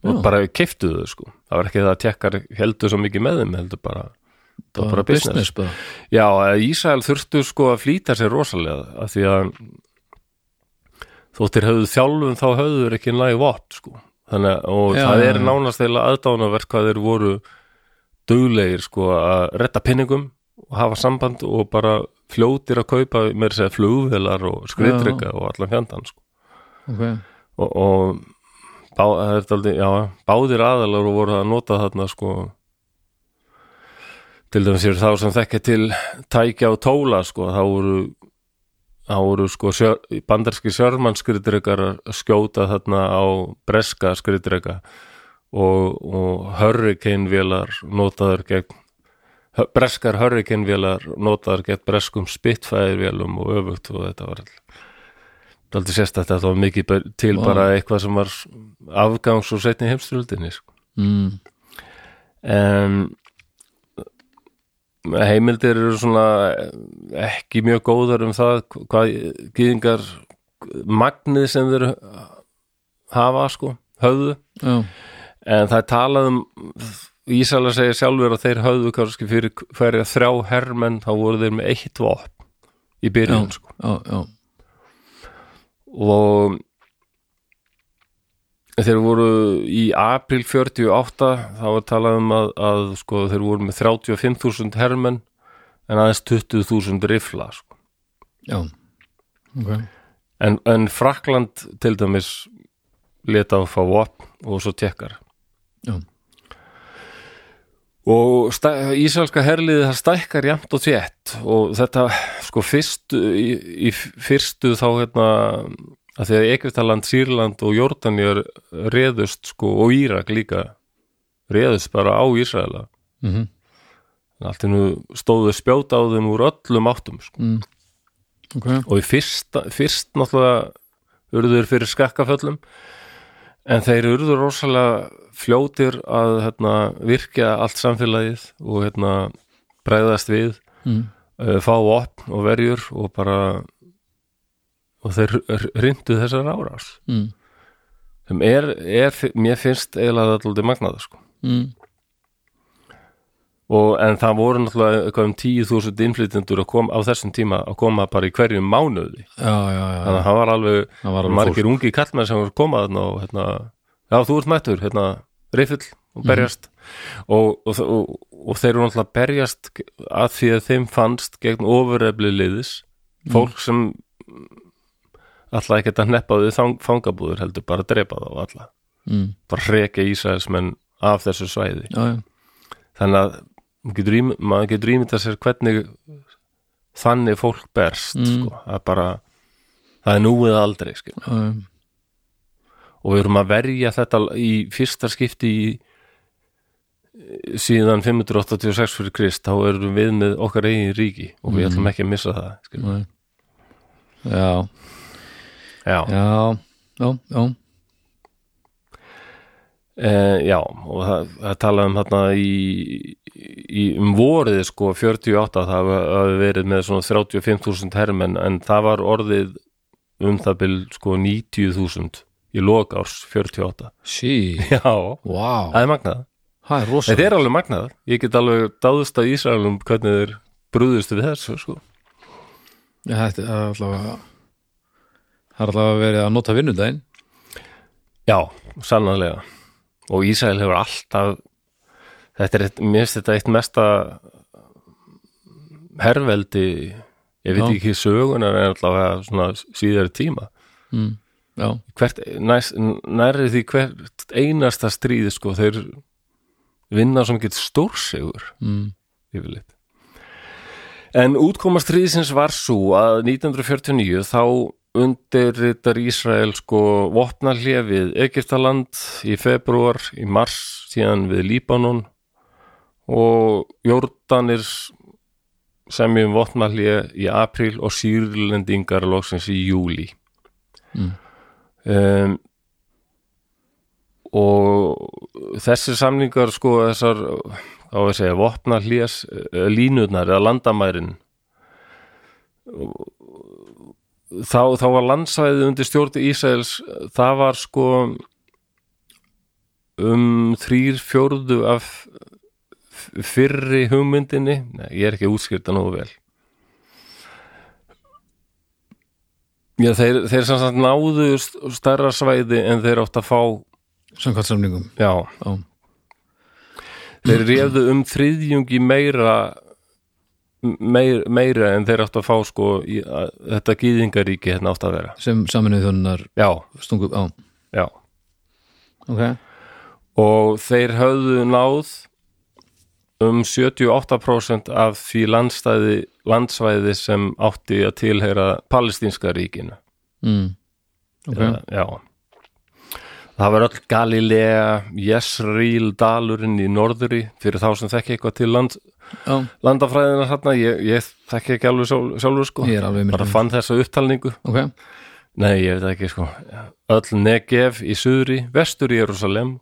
og bara keftuðu sko. Það var ekki það að tekkar heldur svo mikið með þeim, heldur bara, var bara business. bara. Já, að Ísrael þurftu sko að flýta sér rosalega af því að þóttir höfðu þjálfum þá höfður ekki næg vopn sko. Þannig að og Já, það er nánast þeirra aðdánaverk hvað þeir voru duglegir sko að retta pinningum hafa samband og bara fljótir að kaupa með þess að flugvelar og skriðdrykka og allan fjandan sko. Ok, og, og bá, daldi, já, báðir aðalar og voru að nota þarna sko til dæmis er þá sem þekka til tækja og tóla sko þá voru þá voru sko sjör, bandarski sjörmannskriðdrekar að skjóta þarna á breska skriðdreka og, og hurricane-vélar notaður gegn breskar hurricane-vélar notaður gegn breskum spitfæðirvélum og öfugt og þetta var aldrei sérst að þetta var mikið til Vá. bara eitthvað sem var afgangs og setni heimstyröldinni sko. mm, en heimildir eru svona ekki mjög góðar um það hvað gýðingar magnið sem þeir hafa sko, höfðu já, en það er talað um Ísala segir sjálfur að þeir höfðu kannski fyrir hverja þrjá hermenn þá voru þeir með eitt vopn í byrjun Já. sko. já, og þeir voru í april 48 þá var talað um að, að sko, þeir voru með 35.000 hermenn en aðeins 20.000 rifla sko. já, ok en, en Frakland til dæmis leta á að fá vopn og svo tekkar Já. Og ísælska herliði það stækkar jæmt og þétt. Og þetta sko fyrstu í, í fyrstu þá hérna að því að Egyptaland, Sýrland og Jórdanjar reðust sko og Írak líka reðust bara á Ísraela. Mm allt innu stóðu spjóta á þeim úr öllum áttum sko. mm. ok, og í fyrsta, fyrst náttúrulega urður fyrir skakkaföllum en þeir urður rosalega fljótir að hérna, virkja allt samfélagið og hérna, bregðast við mm. uh, fá opn og verjur og bara og þeir rindu þessar árás Mm. er, er mér finnst eiginlega alltaf magnað sko. Mm. Og en það voru náttúrulega eitthvað um 10.000 innflytjendur að koma á þessum tíma að koma bara í hverjum mánuði. Já, já, já, þannig að það var alveg það var alveg margir ungi kallmenn sem voru komað og hérna, já þú ert mættur hérna, riffil og berjast. Og, og, og, og þeir eru náttúrulega berjast að því að þeim fannst gegn ofurefli liðis fólk sem alltaf ekki að neppa við fang, fangabúður heldur bara að drepa þá alla. Mm. bara hreka Ísraelsmenn af þessu svæði. Þannig að maður getur, ím, maður getur ímyndað sér hvernig þannig fólk berst Mm. sko, að bara það er núið aldrei sko. já, já. og við erum að verja þetta í fyrsta skipti í síðan 586 fyrir Krist þá erum við með okkar eigin ríki og við ætlum ekki að missa það já, já, já, já, já e, já og það, það talaði um þarna í, í um vorið sko 48 það hafi verið með svona 35.000 hermenn en það var orðið um það bil sko 90.000 í lokárs 48 sí, [laughs] já, wow, það er magnað. Það er rosa Þetta er alveg magnað, ég get alveg dáðust að Ísraelum hvernig þeir brúðustu við þessu sko. Já, þetta er allavega það er allavega verið að nota vinnudaginn. Já, sannanlega og Ísrael hefur alltaf þetta er, mér finnst þetta eitt mesta herveldi ég veit ekki sögunar en allavega svona síðari tíma mm. hvert, næst, nærri því hvert einasta stríð sko, þeir vinna sem get stórsigur mm. yfirleitt en útkoma stríðsins var svo að 1949 þá undirritar Ísrael sko vopnallé við Egyptaland í februar, í mars síðan við Líbanon og Jórdanir semjum vopnallé í apríl og sýrlendingar loksins í júli Mm. um, og þessir samningar sko þessar á að segja vopna hlýjas línurnar eða landamærin þá, þá var landsvæðið undir stjórn Ísraels það var sko um þrýr fjórðu af fyrri hugmyndinni. Nei, ég er ekki útskýrta nógu vel. Já, þeir, þeir sem sagt náðu st- stærra svæði en þeir átt að fá. Samkvæmt samningum. Já, já, þeir réðu um þriðjungi meira meir, meira en þeir átt að fá sko í, að, þetta gýðingaríki hérna átt að vera. Sem saminuð þjónunar já, stungu á. Já. Ok, og þeir höfðu náð um 78% af því landstæði, landsvæði sem átti að tilheyra palestínska ríkinu. Mm. ok, Já, já. Það var öll Galilea, Jesreel, Dalurinn í norðuri fyrir þá sem þekki eitthvað til land, já, landafræðina þarna, ég, ég þekki ekki alveg sjálf, sjálfur sko, alveg bara fann þessa upptalningu, ok, nei ég veit ekki sko, öll Negev í suðri, vestur í Jerusalem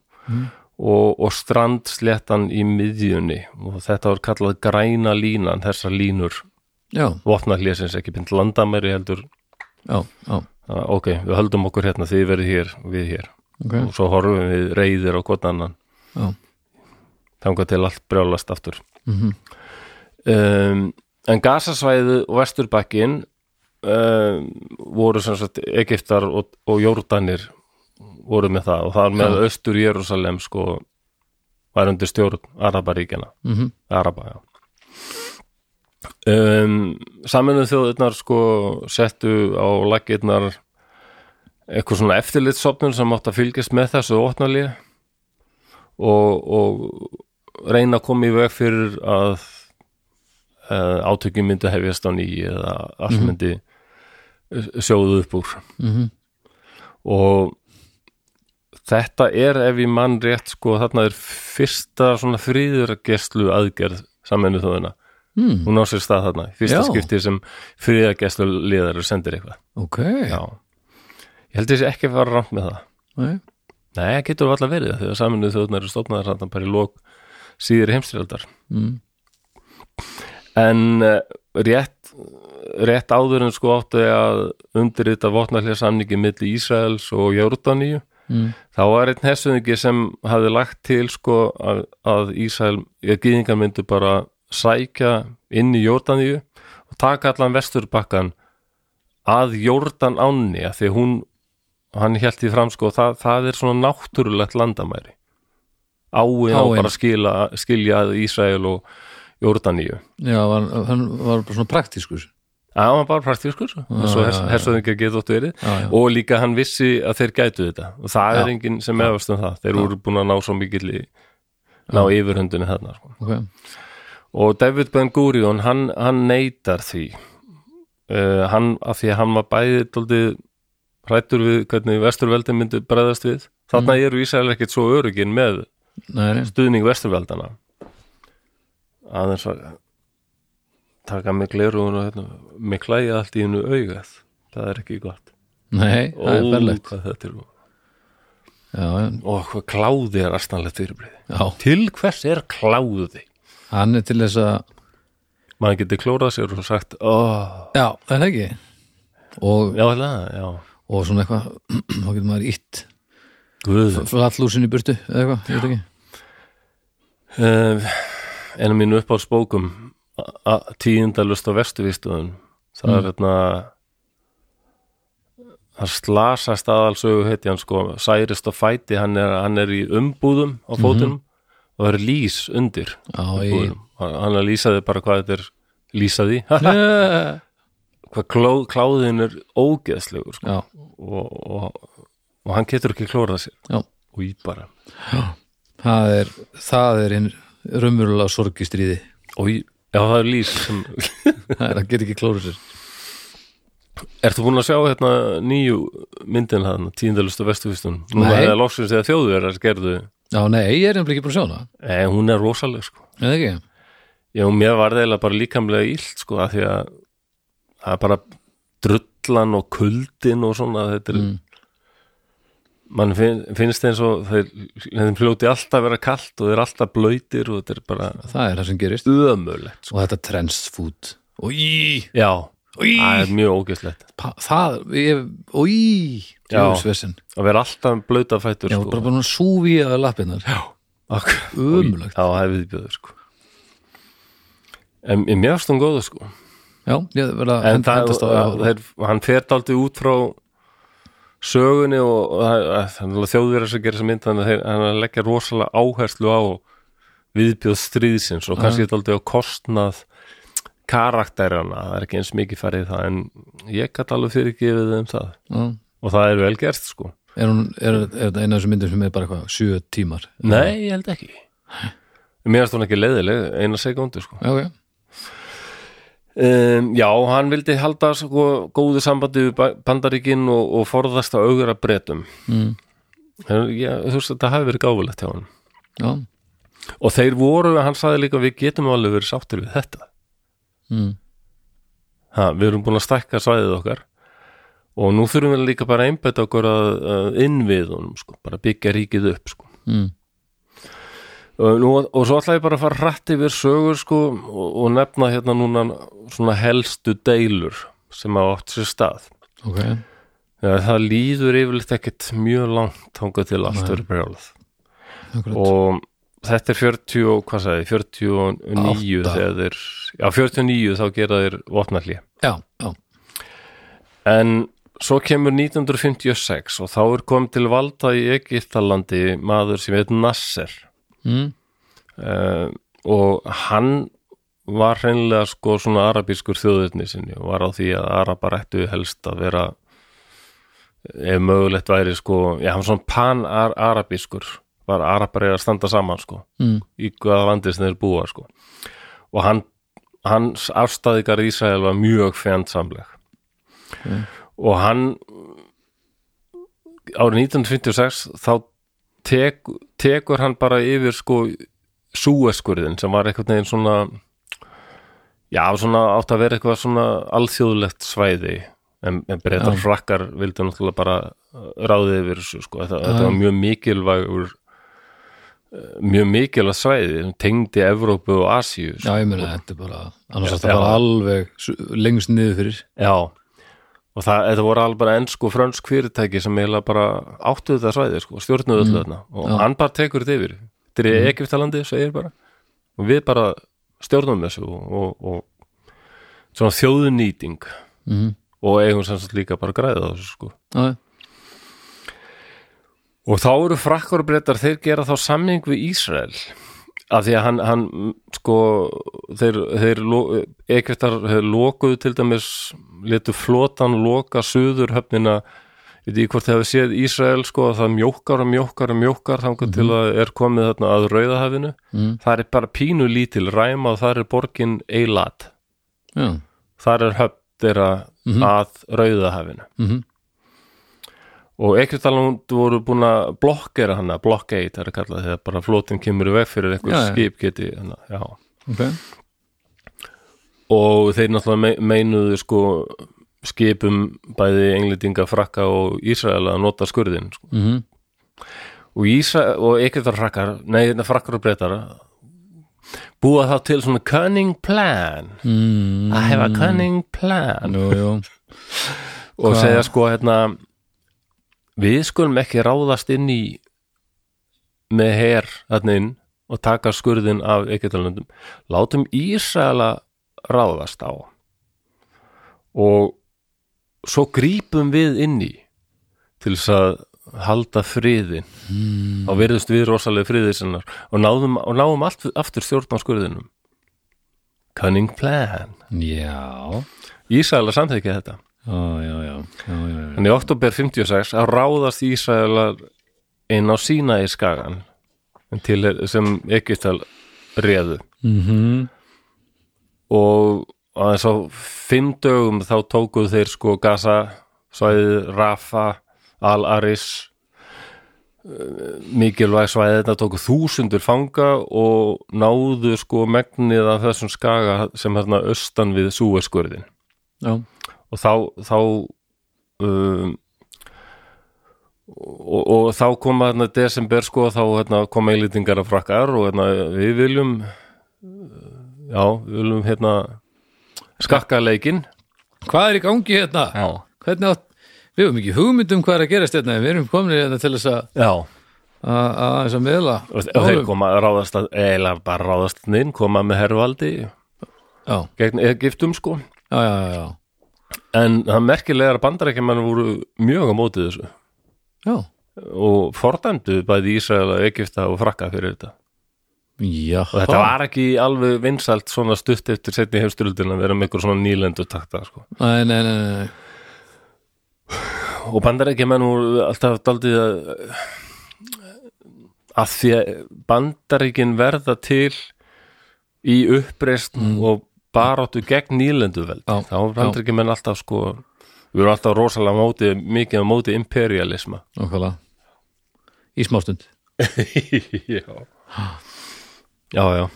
og, og strandsléttan í miðjunni. Og þetta var kallað græna línan, þessar línur, já, vopnahlésins ekki pynt landamæri heldur, já, já. Ah, ok, við höldum okkur hérna, þið verið hér, við hér. ok, og svo horfum við reyðir á hvort annan. Já, þangað til allt brjálast aftur mhm um, en gasasvæðu og vesturbakkin um, voru sem sagt Egiptar og, og Jórdanir voru með það. Og það er með austur Jérúsalem sko var undir stjórn Arabaríkjana mhm, Araba, já. Um, Saminuð þjóðirnar sko settu á lakirnar eitthvað svona eftirlitssopnun sem átt að fylgjast með þessu óttnalí og, og reyna að koma í veg fyrir að uh, átökjum myndi hefjast á nýji eða allt Mhm. myndi sjóðu upp úr mhm og þetta er ef ég mann rétt sko þarna er fyrsta svona fríðurgeslu aðgerð saminu þóðina mm. hún á sér stað þarna, fyrsta Já. skipti sem fríðurgeslu liðar sendir eitthvað ok, já, ég held þessi ekki að fara rámt með það Nei. nei, getur alltaf verið þegar saminu þóðina eru stofnaðar þarna bara í lók síður heimstyrjaldar mm. en uh, rétt rétt áður en sko áttu að undirrita votnarlega samningi milli Ísraels og Jórdaníu Mm. þá var einn hessuðingi sem hafði lagt til sko að, að Ísrael, að gýðingar myndu bara sækja inn í Jórdaníu og taka allan vesturbakkan að Jórdan ánni að því hún, hann hélt í fram sko það, það er svona náttúrulegt landamæri áin á bara að skila, skilja að Ísrael og Jórdaníu. Já, hann, hann var bara svona praktískur. Já, hann var bara og já, já. hersöðingar getur óttu verið. Já, já. og líka hann vissi að þeir gætu þetta. Og það er Já. enginn sem efast um það. Þeir voru búin að ná svo mikill í ná yfirhundinni þarna sko. ok, og David Ben Gurion hann, hann neytar því. Uh, hann, af því að hann var bæði daldið hrættur við hvernig vesturveldin myndi bregðast við. Þarna Mm. eru Ísrael ekkert svo örugin með nei, stuðning vesturveldana aðeins að taka mig glerugun og hérna, mig klæja allt í hennu augað. Það er ekki gott. Nei, það er er já, og hvað kláði er astanlegt fyrirbrið já, til hvers er kláði? Hann er til þess að maður getur klórað sér og sagt oh, já, það er ekki? Og, já, það, já. og svona eitthvað [clears throat] þá getur maður ítt flattlúsin í burtu eða eitthvað, ég veit ekki uh, einu mínu uppáhaldsbókum tíundalust á vestuvístuðun það Mm. er hérna það slasast aðalsögu heiti hann sko særist á fæti, hann er, hann er í umbúðum á fótunum og það er lýs undir búðunum. hann er lýsaði bara hvað þetta er lýsaði, já, [laughs] hvað kló, kláðin er ógeðslegur sko. og, og, og hann getur ekki klórað sér. Og í bara. Það er, það er einn raumurulega sorgistríði. Og í, já það er lýs sem [laughs] það er að geta ekki klóru sér. Ertu búin að sjá hérna nýju myndin hann, tíundalustu vestufistun? Núna Nei. hefði loksins eða þjóðverðar gerðu já, nei, ég er nefnilega ekki búin að sjá hana. Nei, hún er rosaleg sko. Eða ekki, Já, mér var það eiginlega bara líkamlega illt sko af því að það er bara drullan og kuldin og svona þetta er Mm. Mann finn, finnst eins og þeir, þeim fljóti alltaf vera kalt og þeir alltaf blöytir og þetta er bara það er það sem gerist. ömulegt sko. og þetta transfood og í, Já, Í. það er mjög ógeðslegt. Það, og í að vera alltaf blöyta fætur já, sko. bara bara súfi að lappinnar Ömurlegt. Já, það er viðbjöður sko. En mér varst hún góðu sko. Já, ég verða að En hend- það, hendast á það, þeir, hann fer dálítið út frá sögunni og, og er alveg þjóðverðar sem gerir þessa mynd þannig að þeir, hann að leggja rosalega áherslu á viðbjöð stríðsins og kannski dálítið á kostnað karakterana, það er ekki eins mikið farið það en ég gæti alveg fyrirgefið þeim það. Já. og það er vel gert sko. Er, hún, er, er þetta eina af þessum myndum sem er bara eitthvað sjö tímar? Nei, ég held ekki. Mér varst hún ekki leiðileg, eina sekundu sko. Já, ok, Um, já, hann vildi halda sko, góðu sambandi við Ba- Bandaríkin og, og forðast að augra bretum mm. en ég, þú veist þetta hafi verið gáfulegt hjá hann já og þeir voru, hann sagði líka við getum alveg verið sáttir við þetta mm. ha, við erum búin að stækka svæðið okkar og nú þurfum við líka bara að einbæta okkur að, að innviðunum sko, bara byggja ríkið upp sko. Mm. Nú, og svo ætla ég bara að fara hratt yfir sögur sko, og, og nefna hérna núna svona helstu deilur sem hafa átt sér stað. Ok, Já, það líður yfirleitt ekkert mjög langt þangað til allt verður brjálað. Og þetta er 40 og hvað sagði, 49 Átta. þegar þeir, já 49 þá gera þeir vopnalli já, já, en svo kemur 1956 og þá er komið til valda í Egiptalandi maður sem heit Nasser mm. uh, og hann var hreinlega sko svona arabískur þjóðurni sinni og var á því að arabar ættu helst að vera ef mögulegt væri sko já, hann var svona pan-arabískur var arabar eða standa saman sko Mm. í hvaða landi sem þeir búa sko og hann hans afstæðikar Ísrael var mjög fjandsamleg Mm. og hann árið 1956 þá tek, tekur hann bara yfir sko súeskurðin sem var einhvern veginn svona já, svona átt að vera eitthvað svona alþjóðlegt svæði en, en breytar Já. frakkar vildu náttúrulega bara ráðið yfir þessu sko, þetta, þetta var mjög mikilvægur eh, mjög mikilvæg svæði tengdi Evrópu og sko. já, ég meina þetta er bara þetta bara alveg lengst niður fyrir. Já, og það, þetta voru alveg bara ennsku frönsk fyrirtæki sem eiginlega bara áttu þetta svæði, sko, stjórnuðu öllu þarna. Og Já. hann bara tekur þetta yfir. Þetta er í Egiptalandi, segir bara. Og við bara stjórnum þessu og, og, og svona þjóðunýting mm. og eigum sem sagt líka bara græða þessu, sko. Já, og þá eru frakkar og brettar þeir gera þá samning við Ísrael af því að hann, hann sko þeir, þeir ekkertar lokuðu til dæmis letu flotan loka suður höfnina. Ég hvort þið hefur séð Ísrael sko að það mjókar og mjókar og mjókar þangar til að er komið þarna að rauðahafinu. Mm. það er bara pínu lítil ræma og það er borgin Eilat. Já, þar er höfn þeirra Mhm. að rauðahafinu. Mhm, og ekkert voru búin að blokkera hana, blockade það er kallað þegar bara flotin kemur í veg fyrir eitthvað skip geti hana, já. ok. Og þeir náttúrulega me meinuðu sko skipum bæði englendinga frakka og Ísrael að nota skurðin sko. mhm, og, Ísrael, og ekkert frakkar nei, frakkar og breytar búa þá til svona cunning plan. Mm, I have a cunning plan. Jú, jú, [laughs] og Hvað? segja sko hérna við skulum ekki ráðast inn í með her þarna inn og taka skurðin af Egyptalöndum. Látum Ísraela ráðast á. Og svo grípum við inn í til þess að halda friðin mm, þá virðust við rosalega friðið sinnar og náðum, og náum allt, aftur stjórn á skurðinum. Cunning plan. Já. Ísraela samþykja þetta En í oktober 56 að ráðast Ísraelar inn á sína í skagan sem Egyptal réðu. Mhm, og aðeins á fimm dögum þá tókuð þeir sko Gaza, svæðið Rafa, Al-Aris eh, mikilvæg svæðið þetta tóku þúsundur fanga og náðu sko megnið af þessum skaga sem hérna austan við súeskurðin já, og þá þá um, og, og þá koma hérna desember sko þá hérna, koma eilítingar af frakkar og hérna, við viljum já, við viljum hérna skakka leikinn. Hvað er í gangi hérna? já, hvernig átt, við höfum ekki hugmynd um hvað er að gerast hérna, við erum komin hérna til þess að að þess að miðla og og þeir koma að ráðast að eða bara ráðast inn, koma með hervaldi já, gegn Egiptum sko. Já, já, já, já, en það merkilega er að bandarækjumenn voru mjög á mótið þessu. Já. og fordæmdu bæði Ísrael og Egipta og frakka fyrir þetta. Já, og þetta var ekki alveg vinsælt svona stutt eftir setni hefsturöldin að vera með eitthvað svona nýlendu takta sko. Nei, nei, nei, nei, og bandarækjumenn voru alltaf daldið að að því að bandaríkin verða til í uppreist og baráttu gegn nýlendu veld Já, þá var bandaríkjumenn alltaf sko við erum alltaf rosalega móti, mikið á móti imperialisma. Nákvæmlega. Í smástund. [laughs] Já. Já, já.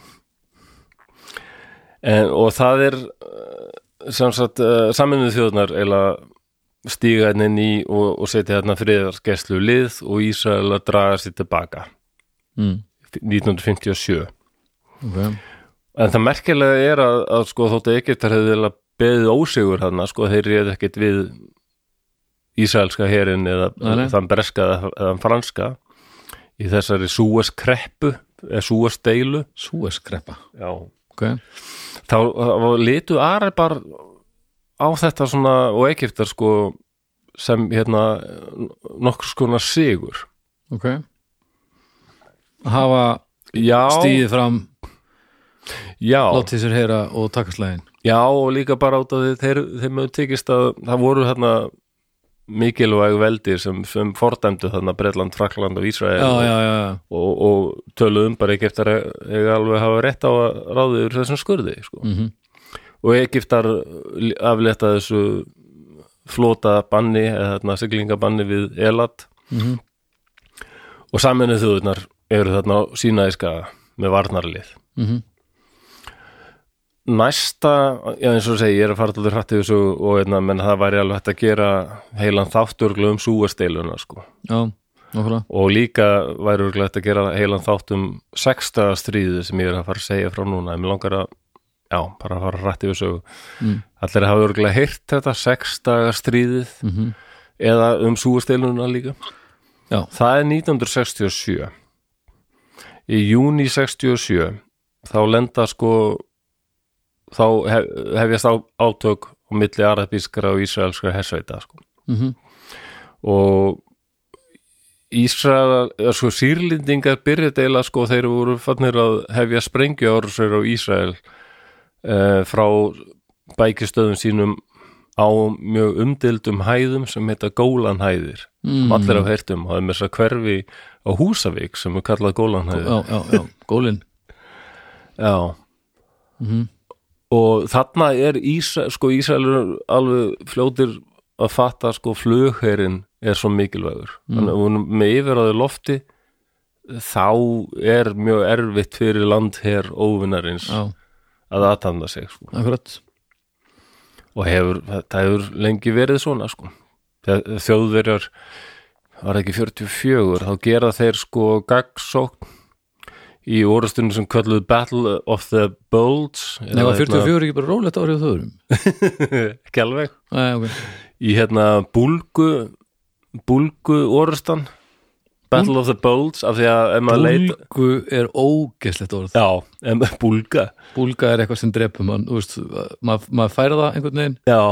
En, og það er uh, sem sagt uh, saminuð þjóðnar eða stíga hérna inn í og, og setja hérna friðarsgeslu lið og Ísrael að draga sér tilbaka. Mm. 1957 okay. En það merkilega er að, að sko þóttu Egyptar hefði beðið ósigur þarna sko þeir réð ekkert við Ísraelska herin eða Nei, þann breska eða, eða franska í þessari Súes kreppu eða Súes deilu Súeskreppa Já. okay. þá þá litu Arabar á þetta svona og Egyptar sko sem hérna nokkur skona sigur. Ok. Hafa stíðið fram Látið sér heyra og taka slæðin já og líka bara át að þeir, þeim hefur tekist að það voru þarna mikilvæg veldir sem, sem fordæmdu þarna Bretland, Frakland og Ísrael Já, já, já, og, og töluðum bara Egyptar eiga alveg hafa rétt á að ráði yfir þessum skurði sko. Mm og Egyptar aflétta þessu flóta banni eða þarna siglingabanni við Elat Mhm. og saminuð þjóðurnar eru þarna á sínaðiska með varnarlið Mhm. Næsta, já eins og segi ég er að fara til hrætt yfir þessu og einna, menn það væri alveg hægt að gera heilan þátturglu um súasteiluna sko Já, og líka væri örugglega hægt að gera heilan þátt um sexta stríði sem ég er að fara að segja frá núna mér langar að, já, bara að fara hrætt yfir sögu Mm. allir hafa örgulega heyrt þetta sexta stríðið Mhm. eða um súasteiluna líka Já. það er 1967 í júni 67 þá lenda sko þá hef, hefjast átök á milli arabískra og ísraelskra hersveita sko. Mhm. og Ísrael, sko sýrlendingar byrja deila sko þeir voru fannir að hefja sprengju árusur á Ísrael uh, frá bækistöðum sínum á mjög umdildum hæðum sem heita Gólanhæðir Mm. allir af heyrtum og það er með þess að hverfi á Húsavík sem er kallað Gólanhæðir já, já, já, gólin Já Mhm. Og þarna er Ísrael sko Ísraelur alveg fljótir að fatta sko flugherinn er svo mikilvægur þannig að hún með yfirraði lofti þá er mjög erfitt fyrir landher óvinnarins já, að aðtanda sig sko. og hefur, það hefur lengi verið svona sko. Þegar þjóðverjar var ekki 44 þá gera þeir sko gagsókn í orðastunum sem kölluðu Battle of the Bulge Nei, var 44 ekki bara rólegt árið á þöðurum? [laughs] ekki alveg. Nei, ok. Í hérna búlgu búlgu orðstan Battle of the Bulge af því að Búlgu er ógeslegt orð. Já, em, búlga. Búlga er eitthvað sem drepur mann maður mað færa það einhvern veginn. Já,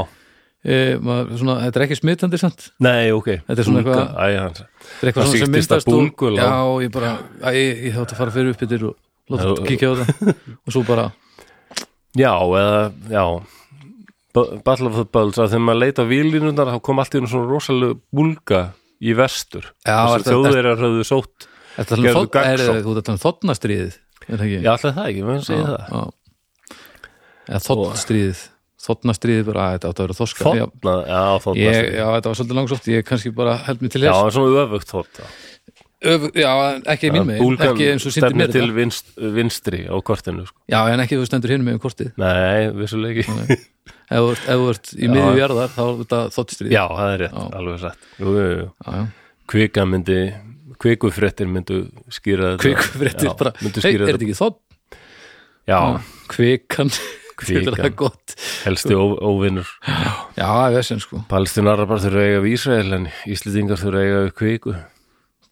e, maður, svona, Þetta er ekki smitandi samt nei, ok Þetta er svona Búlga, eitthvað- æ, Þetta er eitthvað svona sem myndast og-. Já, ég bara, æ, ég, þátt að fara fyrir uppbyttir og láta Já. kíkja á það og svo bara, já, eða, já Battle of the Bulge, að þegar maður leita á výlínundar þá kom allt í svona rosalega búlga í vestur Þess ertu- að höfðu sótt þetta er þetta er er það ekki? já, alltaf það ekki, maður segja það já. Þotnastríðið Þotnastríðið bara, að þetta átti að vera þoska Þotna, já, þotna ég, já, þetta var svolítið langsótt ég kannski bara held mig til já, þess. svona öfugt þotna Öf, Já, ekki mín megin, ekki eins og sýndi stefni mér til vinst, vinstri á kortinu sko. Já, en ekki þú stendur hinn með um kortið. Nei, vissulega ekki. Ef þú ert- í miðju jarðar þá er þetta þottstríð já, það er rétt, Já. alveg satt. Kvika myndi kvikufréttir myndu skýra Já, bara, hei, er þetta. ekki þott? já, Kvikan Gott. helsti óvinnur Já, það þessin sko. Palestinar bara þurfa eiga við Ísrael en Íslendingar þurfa eiga við kviku.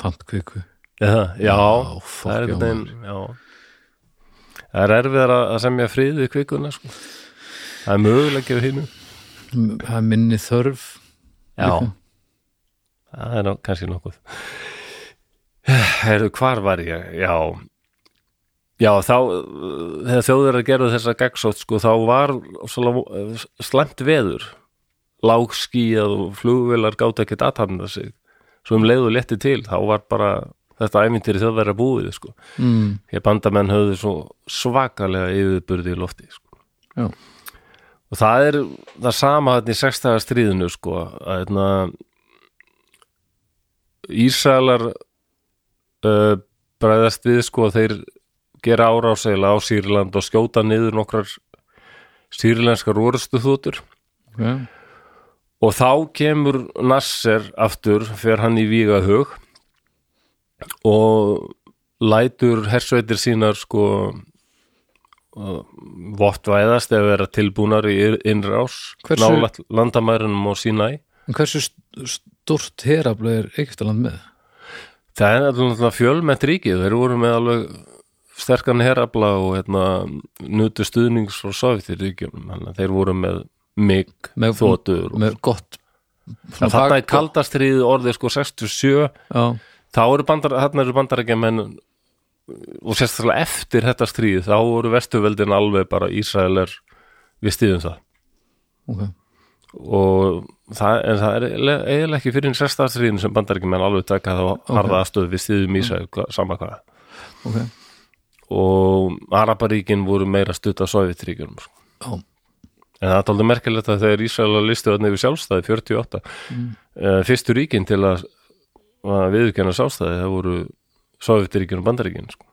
Pantkviku. Eða, já, fuck, það er já, einhvern veginn já. það er erfiðar að semja frið við kvikuna sko. það er mögulega við hinnu Það er minni þörf. Já, Líka. það er ná, kannski nokkuð. Herðu, hvar var ég? Já Já, þá uh, þegar þjóður að gera þessa gagsótt sko, þá var svona slæmt veður lágskíðað og flugvélar gátt ekki að aðtanda sig svo um leiðu létti til, þá var bara þetta æmyndir þjóðverða búið sko. mm. Hér bandamenn höfðu svo svakalega yfirburði í lofti sko. Já. og það er það sama þetta í sextaga stríðinu sko, að hérna Ísraelar uh, bræðast við sko þeir gera árásegla á Sýrland og skjóta niður nokkrar sýrlenskar orustu þútur okay. og þá kemur Nasser aftur fyrir hann í vígahug og lætur hersveitir sínar sko uh, vottvæðast eða vera tilbúnar í innrás Hversu- landamærunum og sína En hversu st- stort herafla er Egyptaland með? Það er náttúrulega fjölmennt ríkið, þeir voru með alveg sterkan herabla og hérna, nutu stuðnings frá þannig að þeir voru með mig, Með- þótur og Með gott það þarna er kaldastriðið orðið sko 67 Já, þá eru bandar, þarna eru bandarækjamenn og sérstaklega eftir þetta stríð þá voru vestuveldin alveg bara Ísraeler við stíðum það. Ok. Og það, en það er eiginlega ekki fyrir sérstaðstriðin sem bandarækjumenn alveg taka þá harða aðstöðu við stíðum Ísrael hva- sama hvað. Ok, og Araparíkin voru meira stutt af Sovjetríkjunum sko. já, en það er alveg merkilegt að þegar Ísrael listu þarna yfir sjálfstæði 48 mm. fyrstu ríkin til að, að viðurkenna sjálfstæði það voru Sovjetríkin og Bandaríkin sko.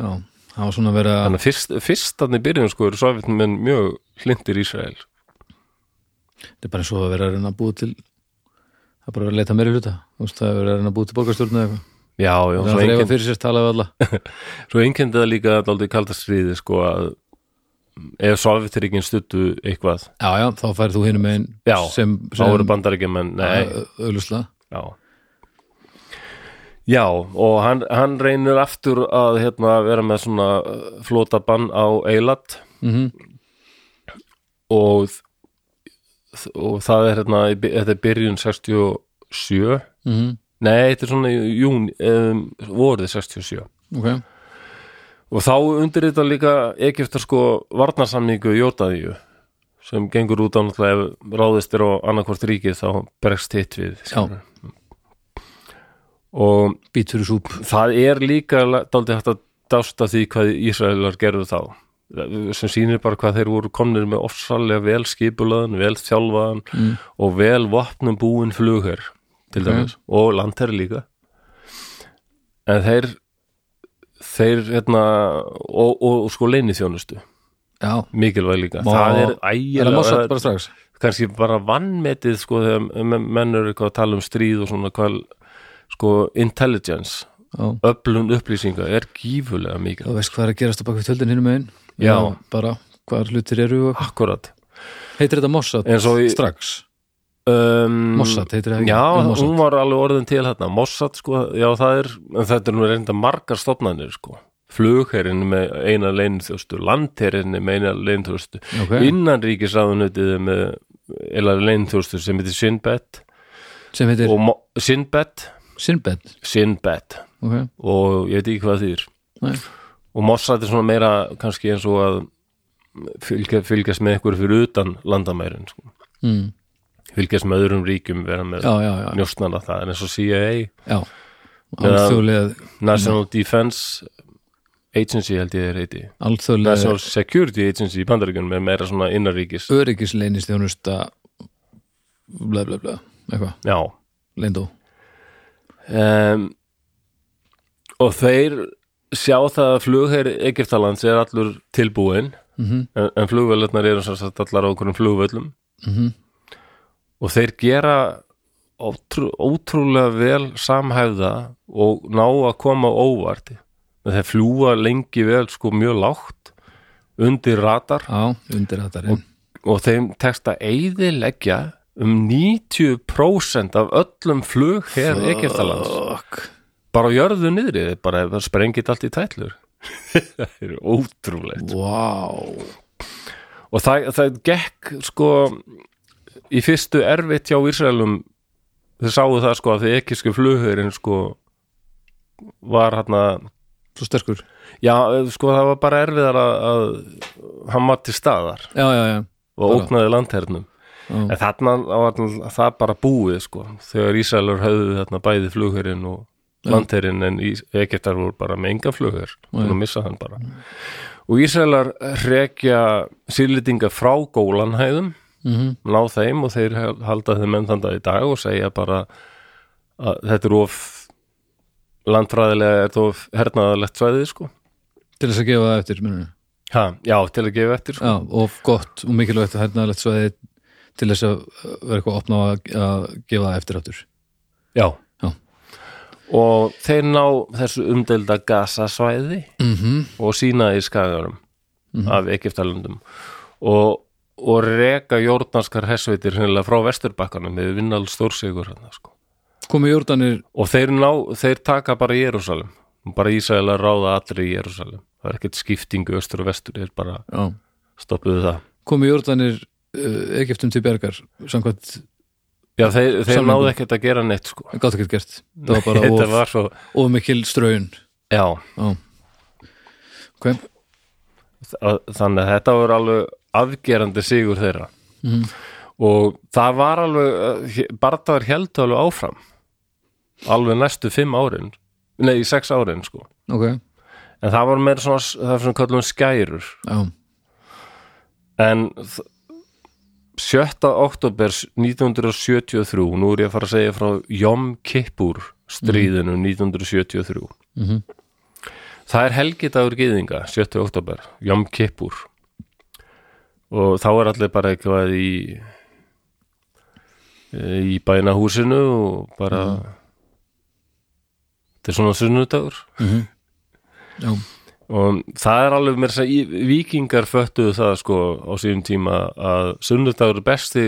já Það var svona verið að þannig fyrst, fyrst þannig byrjun sko eru Sovjetmenn mjög hlindir Ísrael Þetta er bara eins og að vera að reyna að búa til Það er bara að leita meiri hluta Þú veist, það er verið að reyna að búa til borgarstjórnu eða eitthvað já, já, Það svo er að einkennt fyrir sér talað við alla [laughs] svo einkennt það líka aldrei kaldastriði sko að ef Sovjetríkin stuttu eitthvað. Já, já, þá færið þú hinum megin Já, sem, þá voru Bandaríkjumenn nei, auðlusla Já. Já, og hann, hann reynir aftur að hérna, vera með svona uh, flota bann á Eilat. Mm og, og það er hérna, þetta er byrjun 67 -hmm. Nei, þetta er svona í jún um, vorið 67 ok, og þá undir þetta líka Egiptar sko varnarsamningu Jótaðíu sem gengur út á náttúrulega ef ráðist er á annarkvort ríkið þá bregst hitt við og bít fyrir súp. það er líka dálítið hægt að dásta því hvað Ísraelar gerðu þá. Sem sýnir bara hvað þeir voru komnir með ofsalega vel skipulaðan, vel þjálfaðan Mm. og vel vopnum búin flugher til dæmis og landherri líka. En þeir þeir hérna og, og, og sko leini þjónustu já, mikilvæg líka, Má- það er ægilega bara strax. Kannski bara vannmetið sko þegar men- menn eru eitthvað að tala um stríð og svona hvað sko intelligence já, öflun upplýsinga er gífulega þú mikið veist hvað er að gerast á bak við tjöldin hinum megin? Já. bara hvað hlutir eru og akkurat. Heitir þetta Mossad og strax um, Mossad heitir það ekki? Já, Mossad. hún var alveg orðin til hérna Mossad sko, já það er en þetta er nú reynda margar stofnanir sko. Flugherinn með eina leinþjóstu landherinn með eina leinþjóstu ok, innanríkisráðunutið með eila leinþjóstu sem heitir Sinbad sem heitir? Sinbad Sinbad Sinbad ok, og ég veit ekki hvað þýr og Mossad er svona meira kannski eins og að fylgja, fylgjast með ykkur fyrir utan landamærin sko. mm. Fylgjast með öðrum ríkjum vera með já, já, já, njóstnana það en eins og CIA National Defense Agency held ég er heiti. Alþjóðlega National Security Agency í bandaríkjunum er meira svona innarríkis öryggisleinist þjónusta bla bla bla, eitthvað, leindó um, og þeir sjá það að flugherr Egyptalands er allur tilbúin mm en, en flugvöldnar eru allar á okkur flugvöllum. -hmm. Og þeir gera ótrú, ótrúlega vel samhæfða og ná að koma óvart. Þeir fljúa lengi vel sko mjög lágt undir radar. Á, undir þetta og þeim tekst að eyðileggja um 90% af öllum flug hér Egyptalands. Fuck. bara jörðu niðri, þeir bara það sprengið allt í tætlur. [laughs] Það er ótrúlegt. Wow og það, það gekk sko í fyrstu erfitt hjá Ísraelum þau sáu það sko að þið ekkirsku flughurinn sko var hérna svo sterkur. Já sko það var bara erfiðar að, að hann var til staðar já, já, já, og ógnaði landhernum. En þarna var það bara búið sko þegar Ísraelur höfðu þarna bæði flughurinn og Já. landherinn en Egyptar voru bara með enga flughur Já. og missa hann bara. Og Ísraelar rekja sýrlitinga frá gólanhæðum Mm ná þeim og þeir halda þeim enn þann dag í dag og segja bara að þetta er of landfræðilega er þetta of hernaðalegt svæðið sko til þess að gefa það eftir minnum. ha, já, til að gefa eftir sko já, og gott og mikilvægt að hernaðalegt svæði til þess að vera eitthvað opna að, að gefa það eftir aftur já. Já. og þeir ná þessu umdelda gasasvæði mm -hmm. og sína í skagarum af Egyptalundum og, og reka jórnarskar hessveitir frá vesturbakkanum með vinnal stórsigur hann sko. Jórdanir og þeir, ná, þeir taka bara Jérúsalem bara Ísrael að ráða allir í Jérúsalem það er ekkert skiptingu östur og vestur þeir bara já, stoppuðu það. Komi Jórdanir uh, Egyptum til bjargar samkvæmt, já þeir, þeir náðu ekkert að gera neitt sko. Gátt ekkert gert. Það var bara [laughs] of, var svo of mikil ströun já, já. Ok, þa- þannig að þetta var alveg afgerandi sigur þeirra. Mm. og það var alveg bardaður heldur alveg áfram. Alveg næstu fimm árin nei, sex árin sko. Ok, en það var meira svona, það var svona kallum skærur. Já. En þ- 7. oktober 1973 nú er ég að fara að segja frá Jom Kippur stríðinu 1973 mm það er helgidagur gyðinga 7. oktober, Jom Kippur og þá er allir bara eitthvað í í bænahúsinu og bara þetta er svona sunnudagur. Já, og það er alveg mér að vikingar föttuðu það sko á síðum tíma að sunnudagur er besti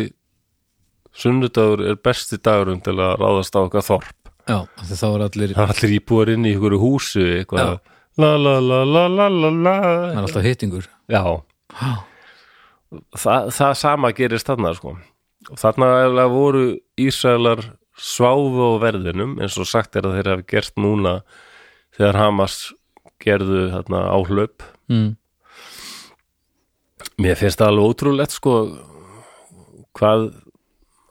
sunnudagur er besti dagurinn til að ráðast á okkar þorp. Já, þá er allir það er allir íbúar inn í ykkur húsu eitthvað. Já. la la la la la la la. Það er alltaf hittingur. Já. Þa, það sama gerist þarna sko og þarna voru Ísraelar sváfu á verðinum eins og sagt er að þeir hafi gert núna þegar Hamas gerðu þarna áhlaup mm. Mér finnst það alveg ótrúlegt sko hvað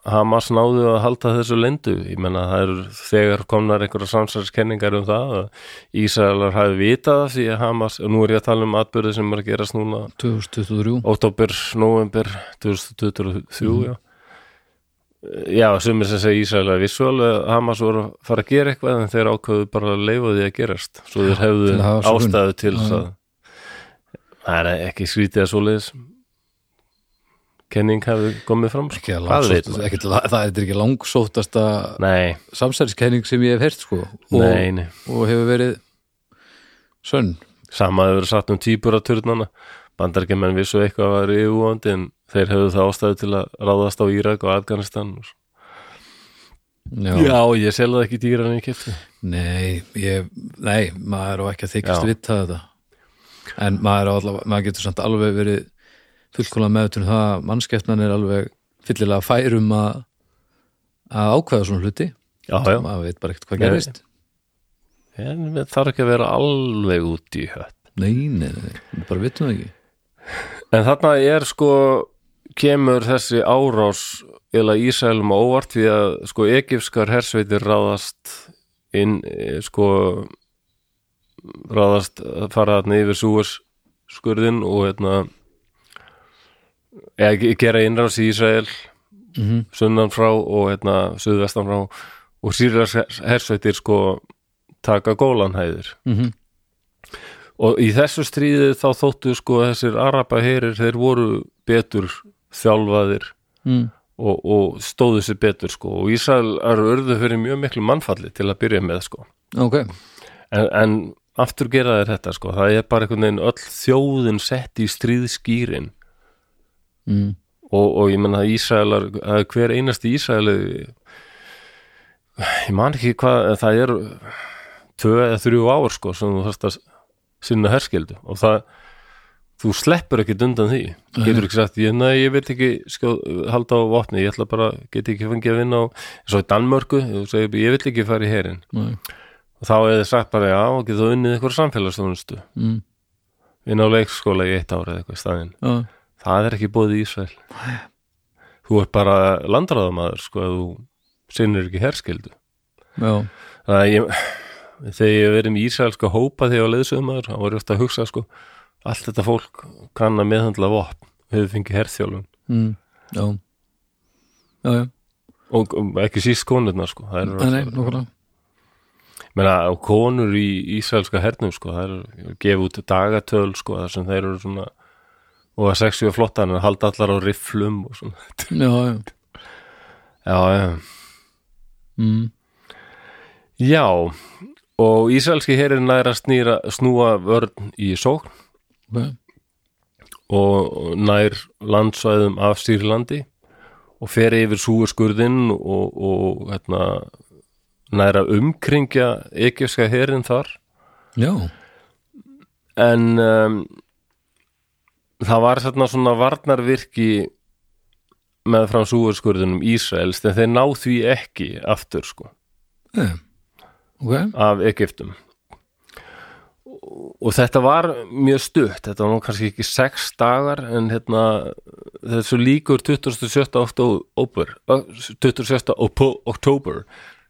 Hamas náðu að halda þessu lendu ég menna það eru þegar komnar einhverja samsæðiskenningar um það að Ísraelar hafi vitað því að Hamas og nú er ég að tala um atbyrði sem er að gerast núna. 2023 oktober, november 2023 já. Já, sumir sem segja alveg að Hamas voru að fara að gera eitthvað en þeir ákveðu bara að leifa því að gerast. Svo þeir hefðu svo ástæðu til Já, þess að það er ekki skrítið að svoleiðis kenning hafi komið fram sko. það er ekki langsóttasta Nei, samsæriskenning sem ég hef heyrt sko. Og, og hefur verið sönn. Sama hefur verið satt um týpuraturnana Bandargemenn vissu eitthvað að var yfirvóndi en þeir hefðu það ástæðu til að ráðast á Írak og Afganistan og. Já, Já, ég selði ekki dýra en ég kefti Nei, ég, nei, maður á ekki að þykjast Já. vita þetta. En maður, á allavega, maður getur samt alveg verið fullkóla meðutur það að mannskepnan er alveg fyllilega færum að að ákveða svona hluti. Já, já, maður veit bara ekkert hvað gerist. En það þarf ekki að vera alveg út í hött. Nei, nei, nei, við bara vitum það ekki. En þarna er sko kemur þessi árás eða Ísælum á óvart því að sko egifskar hersveitir ráðast inn eh, sko ráðast að fara þarna yfir súurs skurðin og hérna eða ge- gera innrás í Ísrael mm sunnan frá og hérna suðvestan frá. Og sýrlas hersveitir sko taka gólanhæðir -hmm. og í þessu stríði þá þóttu sko þessir araba heyrir þeir voru betur þjálfaðir mm. og, og stóðu sér betur sko. Og Ísrael eru urðu fyrir mjög miklu mannfalli til að byrja með sko. Ok, en, en aftur gera þeir þetta sko. Það er bara einhvern veginn öll þjóðin sett í stríðskýrin mm. og, og ég menna Ísraelar að hver einasti Ísraeli ég man ekki hvað það er tvö eða þrjú ár sko sem þú þarst að sinna herskildu. Og það þú sleppur ekkit undan því. Getur ekki sagt, ég, nei, ég vil ekki skjó, halda á vopni, ég ætla bara get ekki fengið að vinna á, eins og í Danmörku segir, ég vil ekki fara í herin Nei. og þá er þið sagt bara, já, getur þú unnið eitthvað samfélagsþjónustu, Mm. vinna á leikskóla í eitt ára eða eitthvað í staðinn. Já, það er ekki bóðið í Ísrael. Þú ert bara landráðamaður sko að þú sinnir ekki herskildu já, þannig að ég þegar ég verið með Ísraelska hópa þegar ég var leiðsögumæður, þá var ég ofta að hugsa sko allt þetta fólk kann að meðhandla vopn, hefur fengið herþjálfun. Mm. já. Já, já, og ekki síst konurnar sko það nei, nei, er, menna, konur í Ísraelska hernum sko, það er gefið út dagatöl sko, þar sem þeir eru svona og að sexu og flottan en halda allar á rifflum og svona. Já, já, já, já. Mm. Já, og Ísraelski herin nær að snýra, snúa vörn í sókn. Ok og nær landsvæðum af Sýrlandi og fer yfir súurskurðinn og, og hérna, nær að umkringja ekifska herin þar. Já, en um, það var svona varnarvirki með frá súurskurðinum Ísraels en þeir ná því ekki aftur sko yeah. ok af Egyptum og þetta var mjög stutt þetta var nú kannski ekki sex dagar en hérna þessu líkur 27. oktober 27. opo- oktober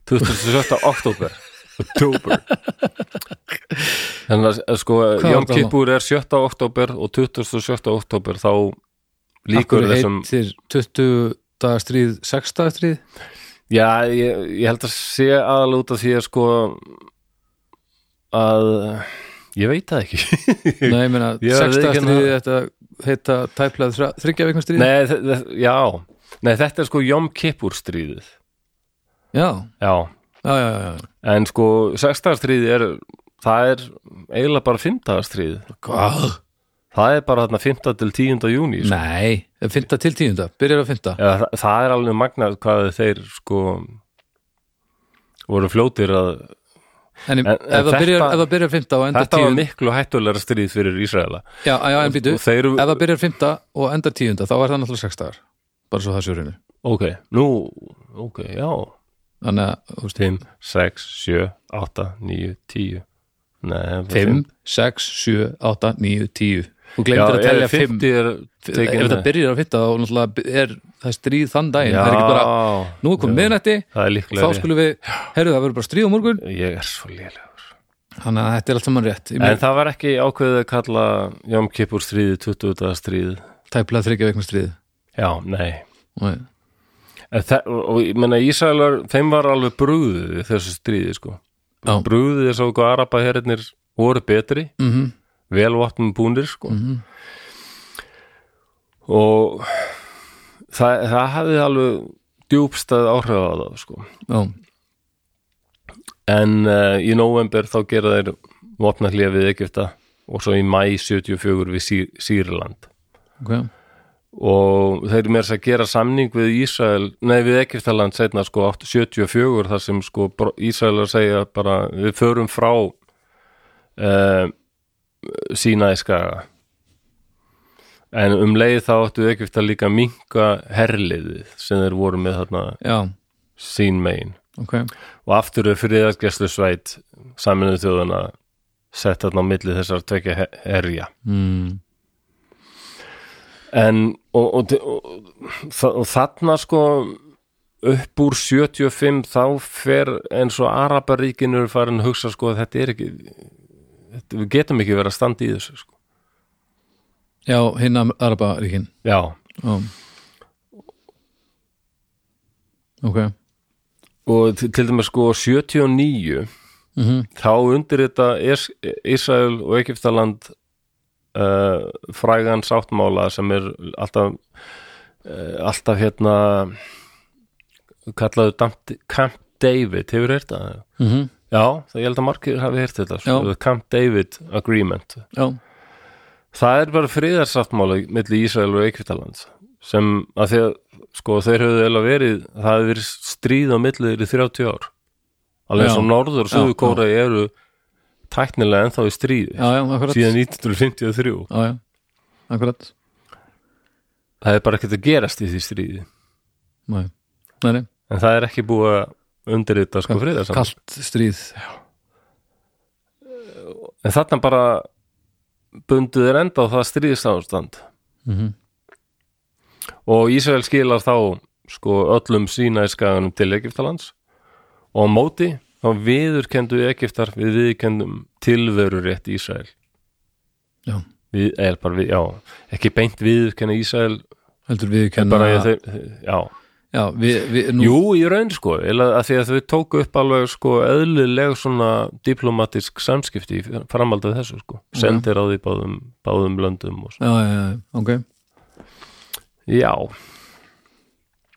27. oktober oktober. Þannig að sko Hvað Jón Kippur er 7. oktober og 27. oktober þá líkur þessum heitir 20 dagar stríð 6 dagar stríð? Já, ég, ég held að sé aðal út af því að sko að ég veit það ekki. Nei, ég meina, [laughs] Ég 6 dagar stríð þetta heita tæplega þryggja vikna stríð Nei, já. Nei, þetta er sko Jom Kippur stríðið. Já, Já, já, já, já, en sko sextagarstríðið er það er eiginlega bara fimmtagarstríðið Hvað? Það er bara þarna 5. til 10. júni sko. Nei, fynda til tíunda, byrjar að Já, það, það er alveg magnað hvað þeir sko voru fljótir að En, en En- ef, það byrjar, byrjar fymta og endar þetta var tíunda miklu hættulegra stríð fyrir Ísraela Já, já, en býtu, þeir, ef það byrjar fymta og endar tíunda þá er það náttúrulega 6 dagar bara svo það sér henni ok, nú ok, já þannig að, þú veist, 5, 6, 7, 8, 9, 10 Nei, 5, 6, 7, 8, 9, 10 þú glemtir að telja ef 5 50 er ef þetta byrjar á 5 þá er það stríð þann daginn, það er ekki bara nú er komið miðnætti þá skulum við, herru það verður bara stríð á morgun. Ég er svo lélegur. Þannig að þetta er allt saman rétt. En það var ekki ákveðið að kalla Jóm Kippur stríði 20 dagar stríð tæplega þryggja veikna stríð Já, nei. Nei. Það, og, ég menna Ísælar, þeim var alveg brúðið þessu stríði sko. Já. Brúðið þess að okkur araba herinnir voru betri, Mhm, vel vatnum búnir sko. Mhm. og það, það hafði alveg djúbstað áhrif á það sko. Já, en uh, í november þá gera þeir vopnahlið við Egypta og svo í mæ 74 við Sýr, Sýrland. Ok og þeir eru meira þess að gera samning við Ísrael, nei við Egyptaland setna sko 8 74 þar sem sko Ísrael að segja bara við förum frá uh, Sínæskaga en um leið þá áttu Egypta líka minka herliðið sem þeir voru með þarna já, sín megin. Ok. Og aftur er friðargeslu sveit saminuð þjóðuna sett þarna á milli þessar tvekja he- herja. Mm. En og, og, og, og, þarna sko upp úr 75 þá fer eins og Araparíkinu er farin að hugsa sko að þetta er ekki þetta, við getum ekki verið að standa í þessu sko. já, hinn Araba ríkin já, já ok. Og til, til dæmis sko 79 mhm, þá undir þetta Ísrael og Egyptaland uh, frægan sáttmála sem er alltaf uh, alltaf hérna kallaðu Camp, Camp David, hefur heyrt það? mhm, Já, það ég held að margir hafi heyrt þetta Já. Camp David Agreement já, það er bara friðarsáttmála milli Ísrael og Egyptaland sem að því að sko þeir höfðu eiginlega verið það hefði verið stríð á milli þeir í 30 ár alveg eins og. Norður og Suður Kóra eru tæknilega ennþá í já, já, akkurat. Síðan 1953 já, já, akkurat. Það er bara ekkert að gerast í því stríði. Nei, nei, nei, en það er ekki búið að undirrita sko friðarsáttmála kallt stríð en þarna bara bunduð er enda á það stríðsástand. Mhm, og Ísrael skilar þá sko öllum sína í skaganum til Egyptalands. Og á móti þá viðurkendu Egyptar við viðurkendum tilveru rétt Ísrael. Já, við, er bara við, já, ekki beint viðurkenna Ísrael heldur við en kenna bara ég, já, já, við, við, nú, jú í raun sko eða að því að þau tóku upp alveg sko eðlileg svona diplomatisk samskipti af þessu sko. Sendir á því báðum, báðum löndum já, já, já, ok. Já,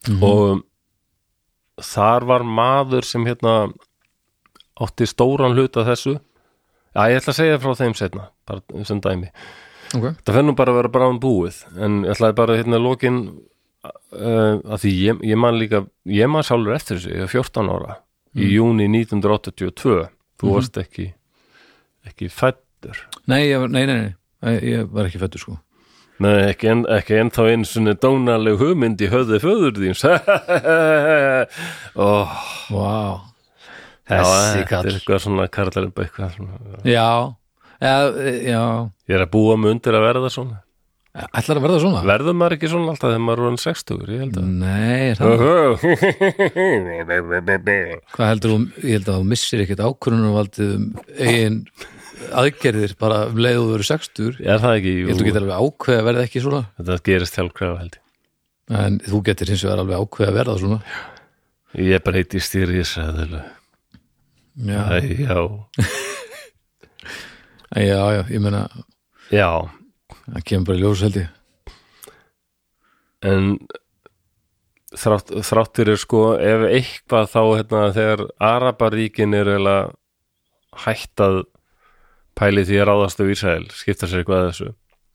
Mhm. og þar var maður sem hérna átti stóran hluta af þessu. Já, ég ætla að segja frá þeim setna bara sem dæmi. Ok, það fennum bara að vera bráðum búið en ég ætlaði bara hérna lokin uh, að því ég, ég man líka ég man sjálfur eftir þessu, ég er 14 ára í júni 1982 þú varst ekki ekki fættur nei, nei, nei, nei ég var ekki fættur sko. Nei, ekki, en, ekki ennþá einu svona dónaleg hugmynd í höfði föður þíns. [laughs] Oh, wow. Já, þessi er kall. eitthvað svona karlarinn eitthvað svona. já, já, já Ég er að búa mig undir að verða svona. Ætlar að verða svona? Verður maður ekki svona alltaf þegar maður er orðin 60 ég held að nei, [laughs] Hvað heldur þú, ég held að þú missir ekkert ákvörunarvaldið um eigin aðgerðir bara um leið og þú verður sextur ég Er það ekki? held að þú getur alveg ákveð að verða ekki svona. Þetta gerist sjálfkrafa held ég. En þú getur hins vegar alveg ákveð að verða svona. Ég er bara heiti stýriðsæðilu já, Æ, já já, já, ég meina Já, það kemur bara í ljós held ég en þrátt, þráttir er sko ef eitthvað þá hérna þegar Arabaríkin er eiginlega hætt að pæli því að ráðast af Ísrael skipta sér eitthvað að þessu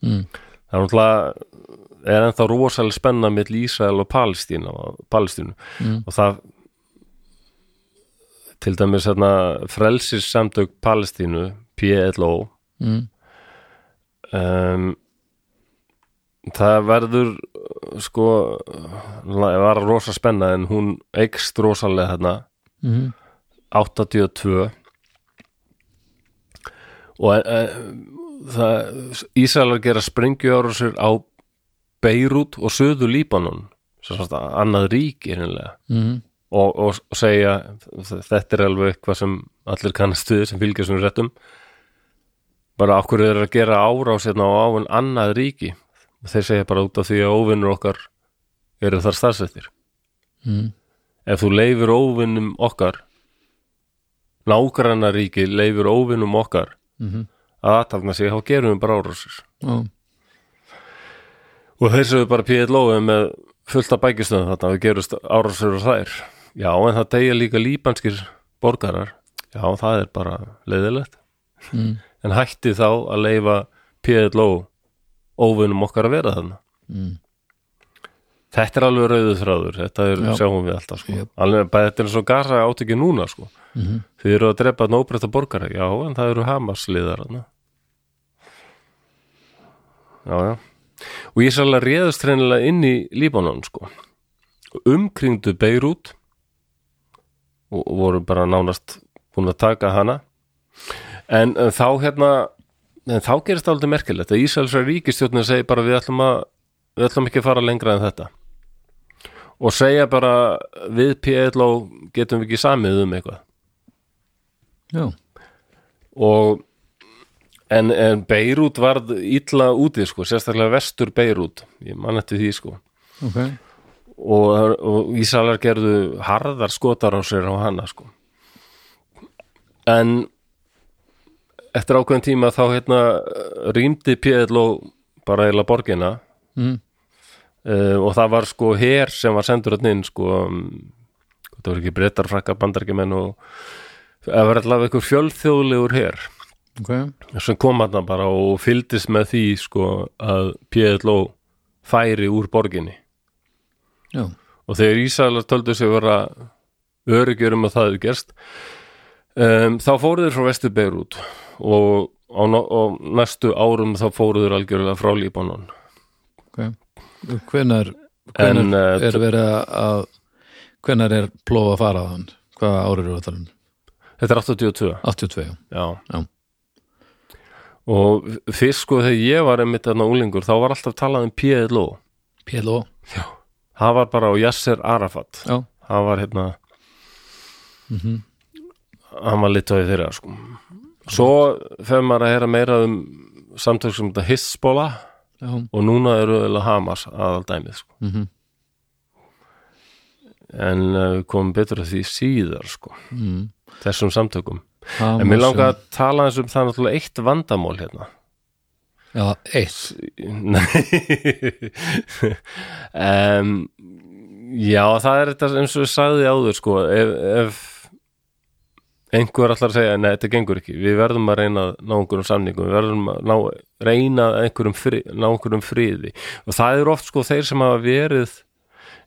mm. það er náttúrulega er ennþá rosalega spenna mill Ísrael og Palestínu. Mm. og það til dæmis hérna frelsis samtök Palestínu PLO Mm. um, það verður sko var rosa spenna en hún eikst rosalega þarna. Mm 82 og e, það Ísraelar gera sprengjuárásir á Beirut og Suðu Líbanon annað ríki hinnlega mm og, og, og segja þetta er alveg eitthvað sem allir kannast við sem fylgja svona réttum. Bara okkur er að gera árás hérna á áinn annað ríki? Og þeir segja bara út af því að óvinnur okkar eru þar staðsettir. Mm. ef þú leifir óvinnum okkar nágranna ríki leifir óvinnum okkar Mm að aðtafna sig, þá gerum við bara árásir. Já, og þeir sögðu bara PLO með fullt af bækistöðum þarna við gerust árásir og þær já, en það deyja líka líbanskir borgarar já, það er bara leiðilegt mm. en hætti þá að leifa PLO óvinnum okkar að vera þarna Mm. þetta er alveg rauðu þráður þetta er, Já. sjáum við alltaf sko. Jöp. alveg, þetta er svo gasa átt ekki núna sko. Mm þið eru að drepa nóbreyta borgara já, en það eru Hamas-liðar þarna. já, já og ég sérlega réðast reynilega inn í Líbanon sko. umkringdu Beirut og voru bara nánast búin að taka hana. En, en þá hérna en þá gerist það aldrei merkilegt að Ísælsra ríkistjórnir segi bara við ætlum að við ætlum ekki að fara lengra en þetta. Og segja bara við PLO getum við ekki samið um eitthvað. Já, og en, en Beirut varð illa úti sko, sérstaklega vestur Beirut ég man eftir því sko. Ok og, og Ísalar gerðu harðar skotar á sér á hana sko. En eftir ákveðin tíma þá hérna rýmdi PLO bara eila borgina. Mm. uh, og það var sko her sem var sendur hann inn sko um, það var ekki brettar frakka bandarkimenn og það var allavega einhver fjölþjóðlegur her Ok, sem kom hann bara og fylgdist með því sko að PLO færi úr borginni já, og þegar Ísælar töldu sig vera öryggjur um að það hefði gerst um, þá fóru þeir frá Vestur Beirut og á, á næstu árum þá fóru þeir algjörlega frá Líbanon ok Hvenær, En, hvenær eh, er verið að hvenær er plófa að fara þann? Hvaða árið eru um? þetta er 82 82, já. já. Já. og fyrst sko þegar ég var einmitt þarna úlingur þá var alltaf talað um PLO PLO, það var bara á Yasser Arafat. Já. Hann var hérna mm hann var litóið þeirra sko. svo þegar maður að heyra meira um samtök sem þetta Já, og núna eru eða Hamas aðal dæmið sko. mm en uh, við komum betur að því síðar sko, mm. þessum samtökum. Hamas, en mér langar að tala eins um það náttúrulega eitt vandamál hérna Já, eitt. [laughs] Um, Já, það er þetta eins og við sagði áður sko, ef, ef einhver allar segja, nei, þetta gengur ekki við verðum að reyna að ná einhverjum samningum við verðum að ná, reyna að einhverjum fri, ná einhverjum friði. Og það eru oft sko þeir sem hafa verið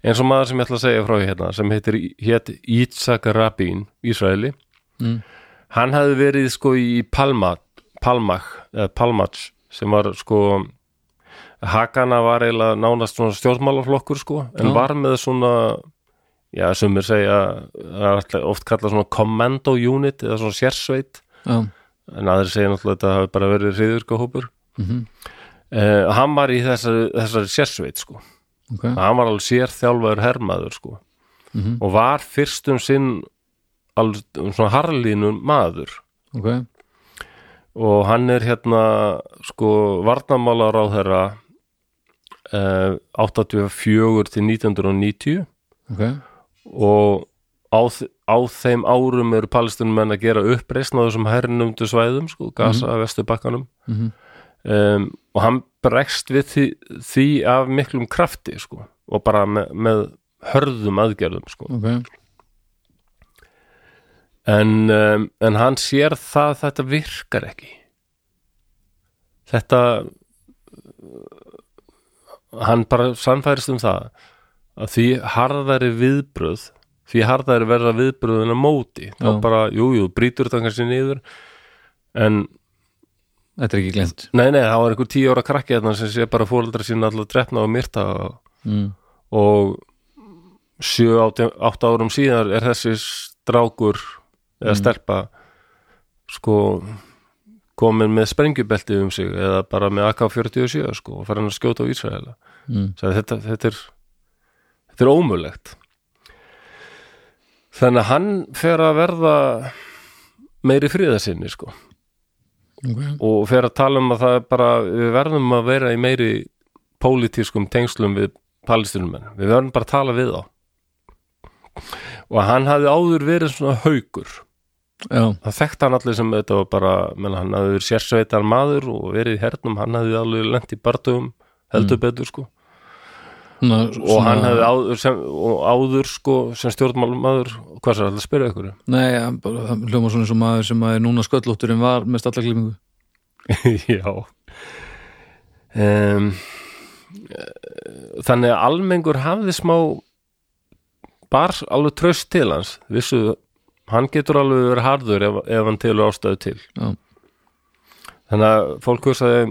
eins og maður sem ég ætla að segja frá hérna sem heitir, hétt Yitzhak Rabin Ísraeli. Mm. hann hefði verið sko í Palma Palmach, eða Palmach sem var sko Hakana var eiginlega nánast svona stjórnmálaflokkur sko, en Já. var með svona já, sem er segja oft kallað svona commando unit eða svona sérsveit Já, en aðrir segja náttúrulega að þetta hafi bara verið hriðurkahópur mm uh, hann var í þessari, þessari sérsveit sko, ok. Hann var alveg sérþjálfaður hermaður sko mm og var fyrst um sinn alveg svona harlínum maður Ok, og hann er hérna sko varnamálar á þeirra eh, 84 til 1990 ok. Og á, á þeim árum eru palestinum menn að gera uppreisn á þessum hernumdu svæðum sko, Gaza, mm Vesturbakkanum. Mm um, og hann bregst við því, því af miklum krafti sko, og bara með, með hörðum aðgerðum sko. Ok, en, um, en hann sér það að þetta virkar ekki þetta hann bara sannfærist um það að því harðari viðbröð því harðari verða viðbröðin að móti þá Já. bara, jú, jú, brýtur þetta kannski niður en þetta er ekki glemt nei, nei, það var einhver tíu ára krakki þarna sem sé bara fóreldra sína alltaf drefna og myrta mm. og sjö, átta, átta árum síðar er þessi drákur eða stelpa sko komin með sprengjubelti um sig eða bara með AK-47 sko og farin að skjóta á Ísraela. Mm. Þetta, þetta er þetta er ómulegt þannig að hann fer að verða meiri fríðasinni sko. Okay. og fer að tala um að það er bara við verðum að vera í meiri pólitískum tengslum við palestinumenn við verðum bara að tala við þá. Og hann hafði áður verið svona haukur já, það þekkti hann allir sem þetta var bara menn, hann hafði verið sérsveitar maður og verið í hernum, hann hafði alveg lent í bardugum heldur betur sko. Svona, og hann hefði áður sem, áður sko sem stjórnmálmaður hvað sér alltaf að spyrja ykkur nei, bara, hann hljóma svona eins og maður sem að núna sköllóttur en var með stallaglimingu [laughs] já. Um, þannig að almengur hafði smá bar alveg tröst til hans vissu, hann getur alveg verið harður ef, ef hann telur ástæðu til. Já, þannig að fólk hugsaði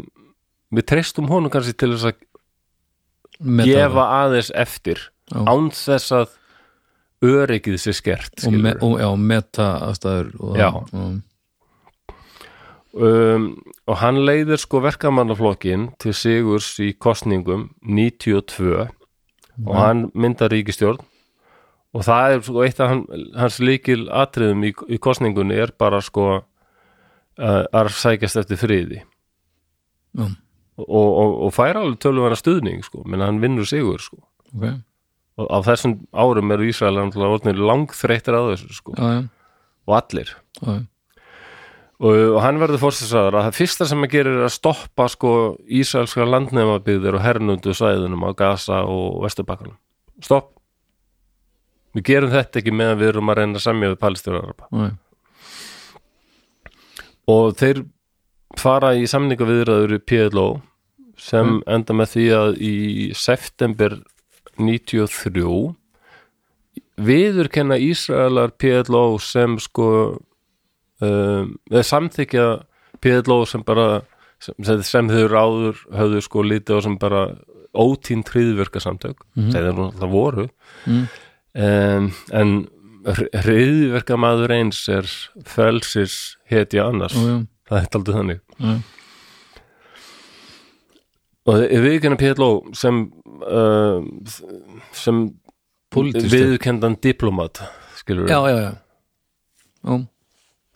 við treystum honum kannski til þess að Meta gefa aðeins eftir Já. án þess að öryggið sér skert og, me, og, já, meta aðstæður og, Já. um, og hann leiðir sko verkamannaflokkin til sigurs í kostningum 92 og hann myndar ríkistjórn og það er sko eitt af hann, hans líkil atriðum í, í kostningunni er bara sko uh, að sækjast eftir friði. Já, og, og, og fær alveg tölvana stuðning sko, menn hann vinnur sigur sko. Ok. Og á þessum árum eru Ísrael orðnir langþreyttir á þessu sko. Já, já, og allir. Já, já. og, og hann verður fórstisaður að það fyrsta sem að gera er að stoppa sko Ísraelska landnefnabygðir og hernundu svæðunum á Gaza og Vesturbakkanum. Stopp við gerum þetta ekki meðan við erum að reyna að semja við já, og þeir fara í samninga viðræður í PLO sem enda með því að í september 93 viðurkenna Ísraelar PLO sem sko um, eða samþykja PLO sem bara sem, sem, sem þeir áður höfðu sko lítið á sem bara ótínt hriðverka samtök mm -hmm. alltaf voru. Mm. Um, en hriðverka maður eins er felsis hetja annars já, það er aldrei þannig já, og við kenna PLO sem uh, sem viðkendan diplomat skilur já, já, já. já.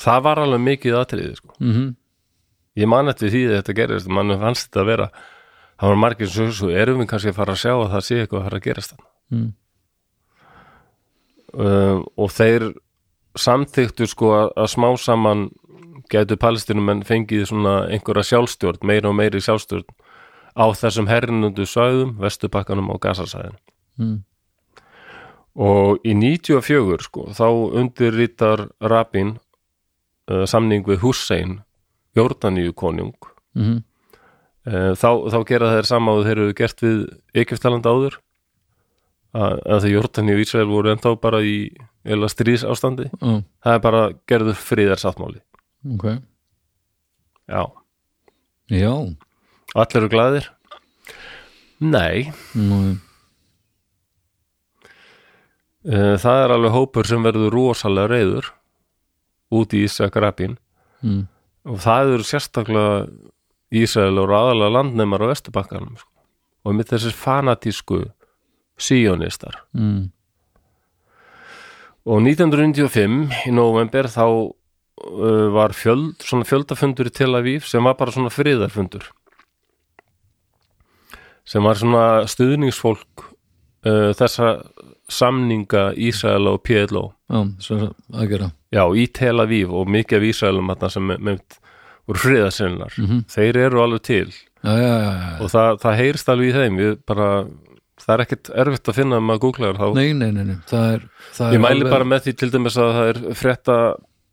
það var alveg mikið atriði sko. Mm ég man eftir því að þetta gerist mann fannst þetta að vera það var margir svo erum við kannski að fara að sjá að það sé eitthvað að fara að gerast þannig Mm. Um, og þeir samþyktu sko að, smá saman gætu palestinumenn fengið svona einhverja sjálfstjórn, meira og meiri sjálfstjórn á þessum hernundu svæðum, vestupakkanum og gasasæðin Mm. og í 94 sko, þá undirrítar Rabin uh, samning við Hussein Jórdaníu konjung Mm uh, þá, þá gera þeir sama og þeir eru gert við Egyptaland áður að, að þeir Jórdaníu og Ísrael voru ennþá bara í eða stríðs ástandi já, það er bara gerður friðarsáttmáli. Ok. Já, já, allir eru glæðir nei, uh, það er alveg hópur sem verður rosalega reyður út í Ísak Rabin mm. og það eru sérstaklega Ísrael og aðalega landnemar á Vesturbakkanum sko. og mitt þessir fanatísku síónistar. Mm. og 1995 í november þá uh, var fjöld, svona fjöldafundur í Tel Aviv sem var bara svona friðarfundur. Sem var svona stuðningsfólk uh, þessa samninga Ísrael og PLO já, já, í Tel Aviv og mikið af þarna sem með, voru friðarsinnar. Mhm. þeir eru alveg til. Já, já, já, já. og það, það heyrst alveg í þeim. Við bara, það er ekkert erfitt að finna um að googla þér þá Nei, nei, nei, nei, það er, það ég er mæli alveg- bara með því til dæmis að það er frétta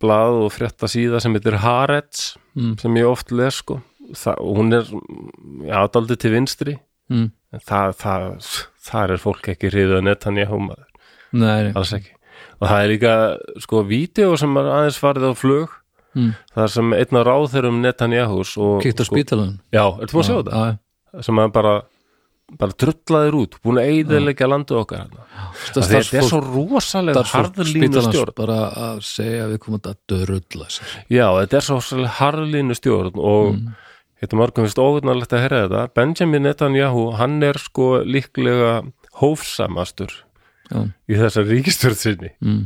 blað og frétta síða sem heitir Haaretz Mm. sem ég oft les sko það, og hún er, já, daldið til vinstri mm. en það, er fólk ekki hriðið að Netanyahu maður, Nei, nei, alls ekki og það er líka, sko, vídeo sem er aðeins farið á flug mm. það sem einn af ráðherrum Netanyahus og, Kíkt á sko, spítalan já, ertu búin að sjá þetta? Já, sem að bara bara drullaðir út, búin að eyðilegja landu okkar hérna. Þetta er svo rosalega harðlínu stjórn bara að segja við komum að dörulla sér já, þetta er svo rosalega harðlínu stjórn og mm. þetta margum finnst óvinnarlegt að herra þetta Benjamin Netanyahu, hann er sko líklega hófsamastur já, í þessar ríkistjórn sinni mm.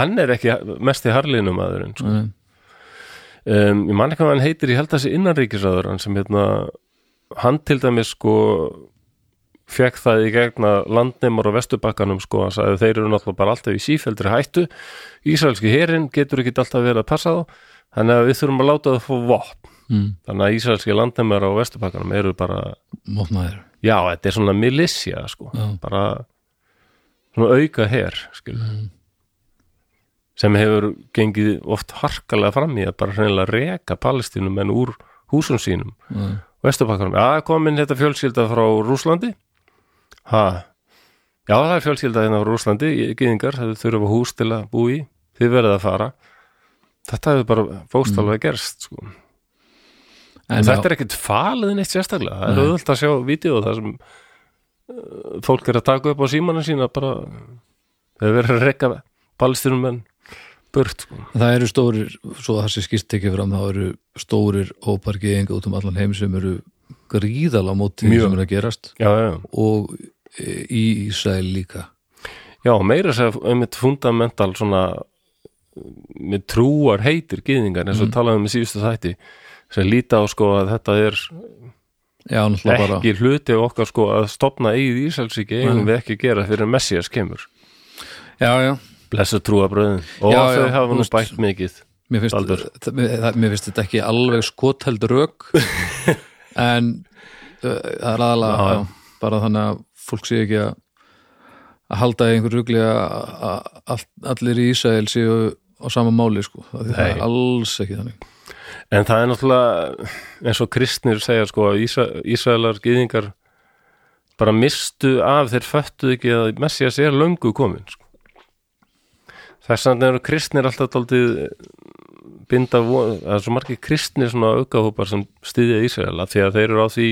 hann er ekki mest í harðlínu maðurinn sko. Nei. um, ég man ekki hvað hann heitir, ég held að þessi innanríkisraður hann sem hérna hann til dæmis sko fekk það í gegna landnemar á vesturbakkanum sko, sagði þeir eru náttúrulega bara alltaf í sífældri hættu Ísraelski herin getur ekki alltaf verið að passa þá þannig að við þurfum að láta það fá vopn mm. þannig að Ísraelski landnemar á vesturbakkanum eru bara, mótmaður já, þetta er svona milissja sko, Já. bara svona auka her Mm. sem hefur gengið oft harkalega fram í að bara hreinlega reka palestinum en úr húsum sínum Já. Vesturbakkanum, já, komin þetta fjölskylda frá Rúslandi ha, já, það er fjölskylda hérna frá Rúslandi, gyðingar, þau þurfa hús til að búa í, þið verðið að fara. Þetta hefur bara fókstalvað gerst, sko. En þetta er ekkert falið neitt sérstaklega, það er auðvöld að sjá vídeo þar sem uh, fólk er að taka upp á símanu sína bara, þau verður að rekka palestinum en burt, sko. Það eru stórir svo að það sé skýrt tekið fram þá eru stórir hópar geðinga út um allan heim sem eru gríðala móti því Mjög. sem er að gerast. Já, já, og e, í Ísrael líka. Já, meira sér einmitt fundamental svona með trúar heitir gyðingar eins og mm. talaðum með síðustu þætti sem líta á sko að þetta er já, ekki hluti okkar sko að stopna eigið Ísælsíki eigum við ekki að gera fyrir en Messias kemur. Já, já, blessa trúabröðin og Já, þau hafa nú bætt mikið mér finnst, mér, mér finnst þetta ekki alveg skotheld rök [laughs] en uh, það er aðalega bara þannig að fólk sé ekki að að halda í einhver rugli að allir í Ísrael séu á sama máli sko, það er alls ekki þannig. En það er náttúrulega eins og kristnir segja sko að Ísa, Ísraelar gyðingar bara mistu af þeir föttu ekki að Messias er löngu komin sko. þess vegna eru kristnir alltaf daldið binda, það er svo margir kristnir svona aukahópar sem styðja Ísraela því að þeir eru á því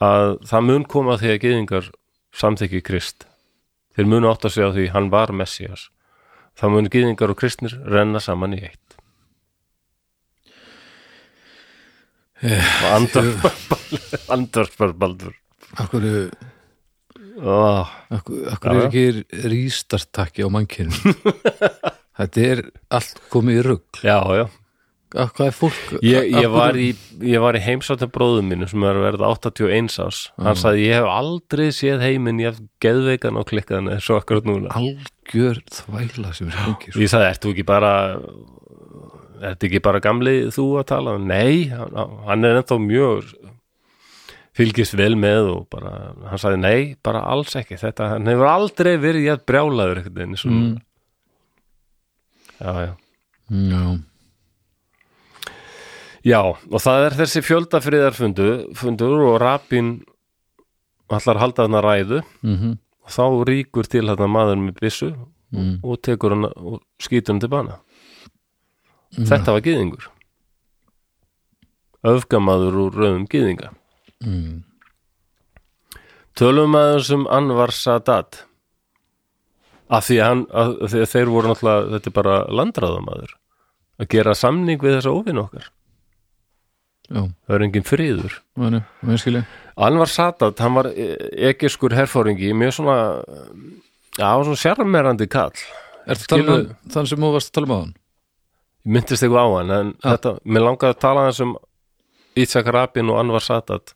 að það mun koma því að gyðingar samþykki krist. Þeir munu átt að segja því hann var Messias það mun gyðingar og kristnir renna saman í eitt. Og andvarpar [laughs] baldur. Akkur, akkur, er ekki rístartakki á mannkynum [laughs] Þetta er allt komið í rugg já, já. Hvað er fólk Ég, ég, var í, ég var í heimsátt af bróðum mínu sem er að verða 81 ás hann sagði ég hef aldrei séð heiminn ég hef geðveikan og klikkaðan eins og akkurat núna. Algjör þvæla sem er hengi sko. ég sagði, ert þú ekki bara ert ekki bara gamli þú að tala? Nei, hann, er ennþá mjög fylgist vel með og bara, hann sagði nei, bara alls ekki. Þetta, hann hefur aldrei verið jætt brjálaður eitthvað eins og Mm. Já, já. Já, Já, og það er þessi fjöldafriðarfundu fundur og rapin allar halda þarna ræðu. Mhm. Og þá ríkur til þarna maður með byssu Mm. og tekur hann og skýtur hann til bana. Þetta var gyðingur. Öfgamaður úr rauðum gyðinga. Mm. Tölum maður sem Anvar Sadat af því hann, að því að þeir voru náttúrulega þetta er bara landræðamaður að gera samning við þessa óvinn okkar. Já, það er engin friður. Skilja Anvar Sadat, hann var ekiskur herfóringi, mjög svona já, svona sjarmerandi kall. Er þetta tala um þann sem þú varst að tala um á hann? ég myndist eitthvað á hann en Já. þetta, mér langaði að tala um Ítzak Rabin og Anvar Sadat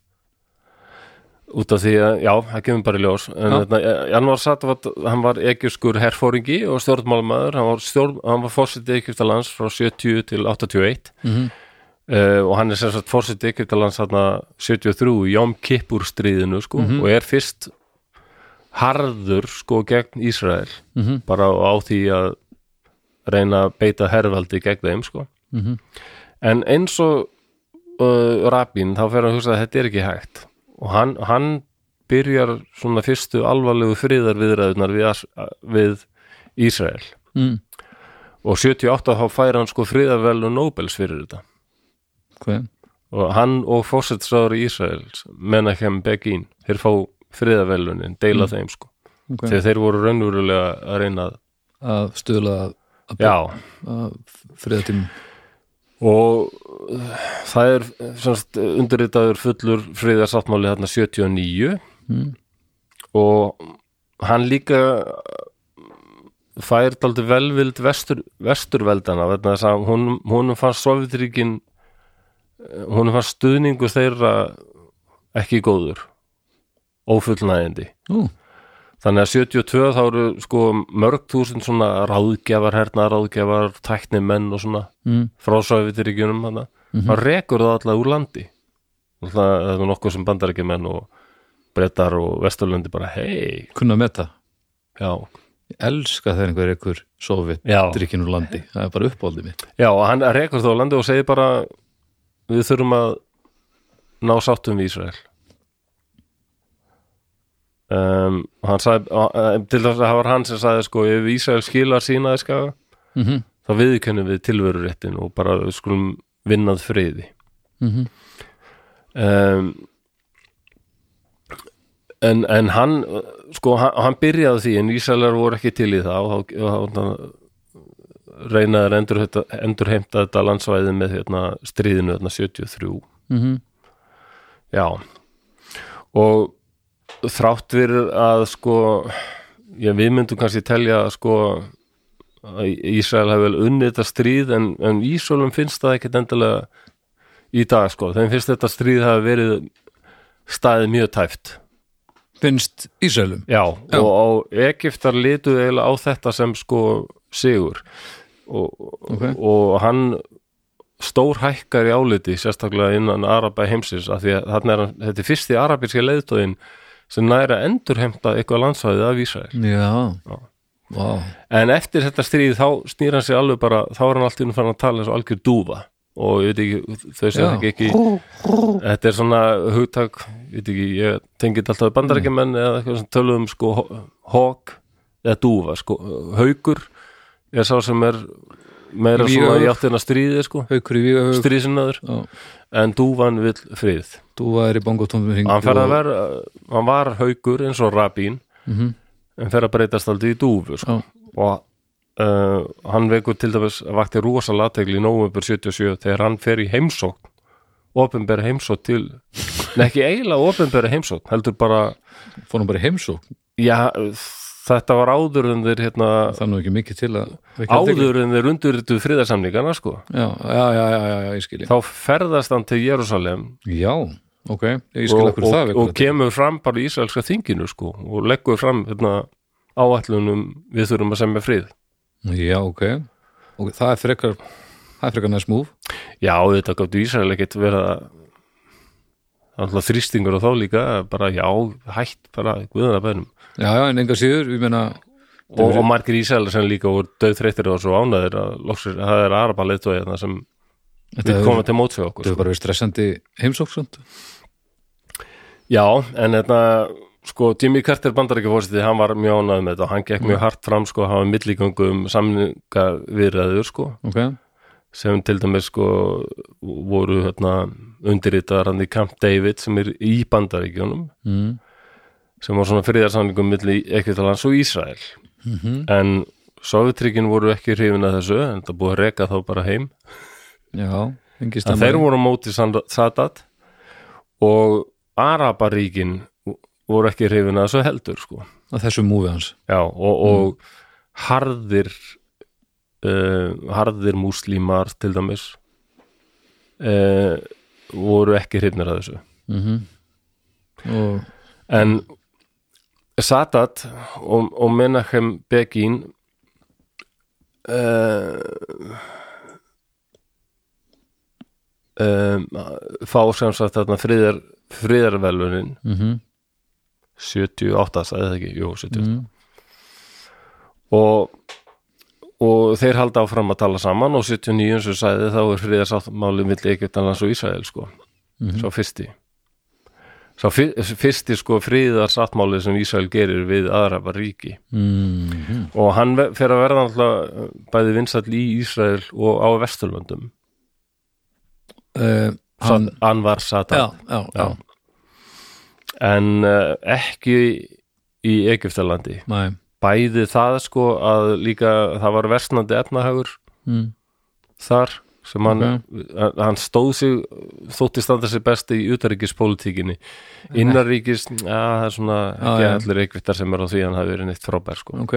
út af því að, já, það kemur bara í ljós. En þetta, Anvar Sadat, hann var ekiskur herfóringi og stjórnmálmaður hann var, stjórn, hann var fórsetið Egyptalands frá 70 til 81 Mm uh, og hann er sem sagt fórsetið Egyptalands þarna 73 í Jóm Kippur stríðinu sko, og er fyrst harður sko gegn Ísrael. -hmm. bara á því að reyna að beita hervaldi gegn þeim sko. Mhm. en eins og uh, Rabin þá fer að hugsa að þetta er ekki hægt og hann, hann byrjar svona fyrstu alvarlegu friðar viðræðunar við, við Ísrael mm. og 78 þá fær hann sko friðarvelu Nobels fyrir þetta Hvað? og hann og fórsetsáður í Ísrael Menachem Begin þeir fá friðarvelunin, deila þeim sko okay. þegar þeir voru raunverulega að reyna að að stuðla að, að, friðatímum og uh, það er semst, undirritaður fullur friðarsáttmáli þarna 79 mm. og hann líka fær daldi velvild vestur, vesturveldana hún, hún fannst Sovjetríkin hún fannst stuðningu þeirra ekki góður. Ófullnægindi Ú, þannig að 72 þá eru sko mörg þúsund svona ráðgjafar herna ráðgjafar, tæknimenn og svona mm. frá Sovjetiríkjunum hann mm hann rekur það alltaf úr landi. Alltaf, það er nokkuð sem bandarækjumenn og brettar og vesturlöndi bara hei, kunna að meta. Já, ég elska þegar einhver Já. drikkin úr landi, það er bara uppáldið mitt. Já hann rekur það úr landi og segir bara við þurfum að ná sáttum við Ísrael um, og hann sagði um, til þess að það var hann sem sagði sko ef Ísrael skilar sínaði skaga mm -hmm. þá viðkennum við tilveruréttin og bara skulum vinnað friði Mm um, en, en hann sko hann, hann byrjaði því en Ísraelar voru ekki til í það og þá, reynaður endur, endur heimta þetta landsvæði með hérna, stríðinu hérna, 73 -hmm. já og þrátt fyrir að sko já, við myndum kannski telja sko að Ísrael hefur vel unnið þetta stríð en, en Ísraelum finnst það ekkit endilega í dag sko, þeim finnst þetta stríð hafi verið staðið mjög tæft finnst Ísraelum já, Já. og, og Egiptar litu eiginlega á þetta sem sko sigur og, Ok. og hann stór hækkar í áliti sérstaklega innan Araba heimsins af því að er þetta er fyrsti arabíski leiðtóðin sem næra endurheimta eitthvað landsvæðið af Ísrael já. Vá. en eftir þetta stríð þá snýr hann sig alveg bara, þá er hann alltaf fann að tala eins og algjör dúfa og ég veit ekki, þau sem Já. ekki ekki þetta er svona hugtak ég veit ekki, ég tengið alltaf bandarækjumenn eða eitthvað sem töluðum sko hók eða dúfa sko, haukur er sá sem er meira svona í Vígahaug. áttina stríði sko, haukur í vígahaug stríðsinnaður en dúfan vill frið. Þú var í bongotónum hring hann, að hann var haukur eins og rabín mm en fer að breytast aldrei í dúfu sko. og uh, hann vekur til dæmis vakti rosa lategli í nóvember 77 þegar hann fer í heimsókn. Opinbera heimsókn til Nei, ekki eiginlega opinbera heimsókn heldur bara, fór hann bara heimsók já, þetta var áður en þeir hérna, er nú ekki mikið til að áður en þeir undurrituð friðarsamningana sko, já, já, já, já, já, ég skilji þá ferðast hann til Jérúsalem já, ok, ég skilji og, okkur og, það og athygli. kemur fram bara í Ísraelska þinginu sko og leggur fram hérna, áætlunum við þurfum að semja frið. Já, ok, ok, það er frekar það er frekar næst múf Já, þetta gáttu Ísrael ekkert vera alltaf þrýstingur og þá líka bara já, hætt bara guðana bænum. Já, já, en enga síður, ég meina og, og margir Ísraelar sem líka voru döðþreyttir og svo ánæðir að loksir, það er araba leitói þarna sem hefur koma til móts við okkur hefur sko. bara verið stressandi heimsóksund Já, en þetta sko, Jimmy Carter bandarækja fórstið, hann var mjög ánæður með þetta og hann gekk mjög hart fram sko, hann var milligöngu um samninga viðræður sko, ok, sem til dæmis sko voru hérna undirritaðar hann í Camp David sem er í bandaríkjónum mm. sem var svona friðarsamningum milli Ekvitalands og Ísrael. Mm en Sovjetríkin voru ekki hrifin að þessu en það búið að reka þá bara heim. Já, en þeir voru á móti Sand- Sadat og Araparíkin voru ekki hrifin að þessu heldur sko. að þessu múfi hans. Já, og, og harðir uh, harðir múslímar til dæmis uh, voru ekki hrifnir að þessu. Mm og en Sadat og, og Menachem Begin um, fá sem sagt þarna friðar, friðarvelunin mm 78 sagði það ekki, jú 78 mm. og, og þeir halda áfram að tala saman og 79 eins og sagði þá er friðarsáttmáli milli Egyptalands og Ísrael sko, sá fyrsti. Sá fyr, fyrsti sko friðarsáttmáli sem Ísrael gerir við aðra ríki. Mm. og hann fer að verða alltaf bæði vinsall í Ísrael og á Vesturlöndum. Uh, hann, hann, var já, Satan. Já, já, en uh, ekki í Egyptalandi. Nei. Bæði það sko að líka það var versnandi efnahagur Mm. þar sem hann, hann stóð sig þótti standa sér besti í utaríkispolítíkinni innarríkis, ja, það er svona Já, ekki já. allir Egyptar sem er á því að hann hafi verið neitt frábær sko. Ok,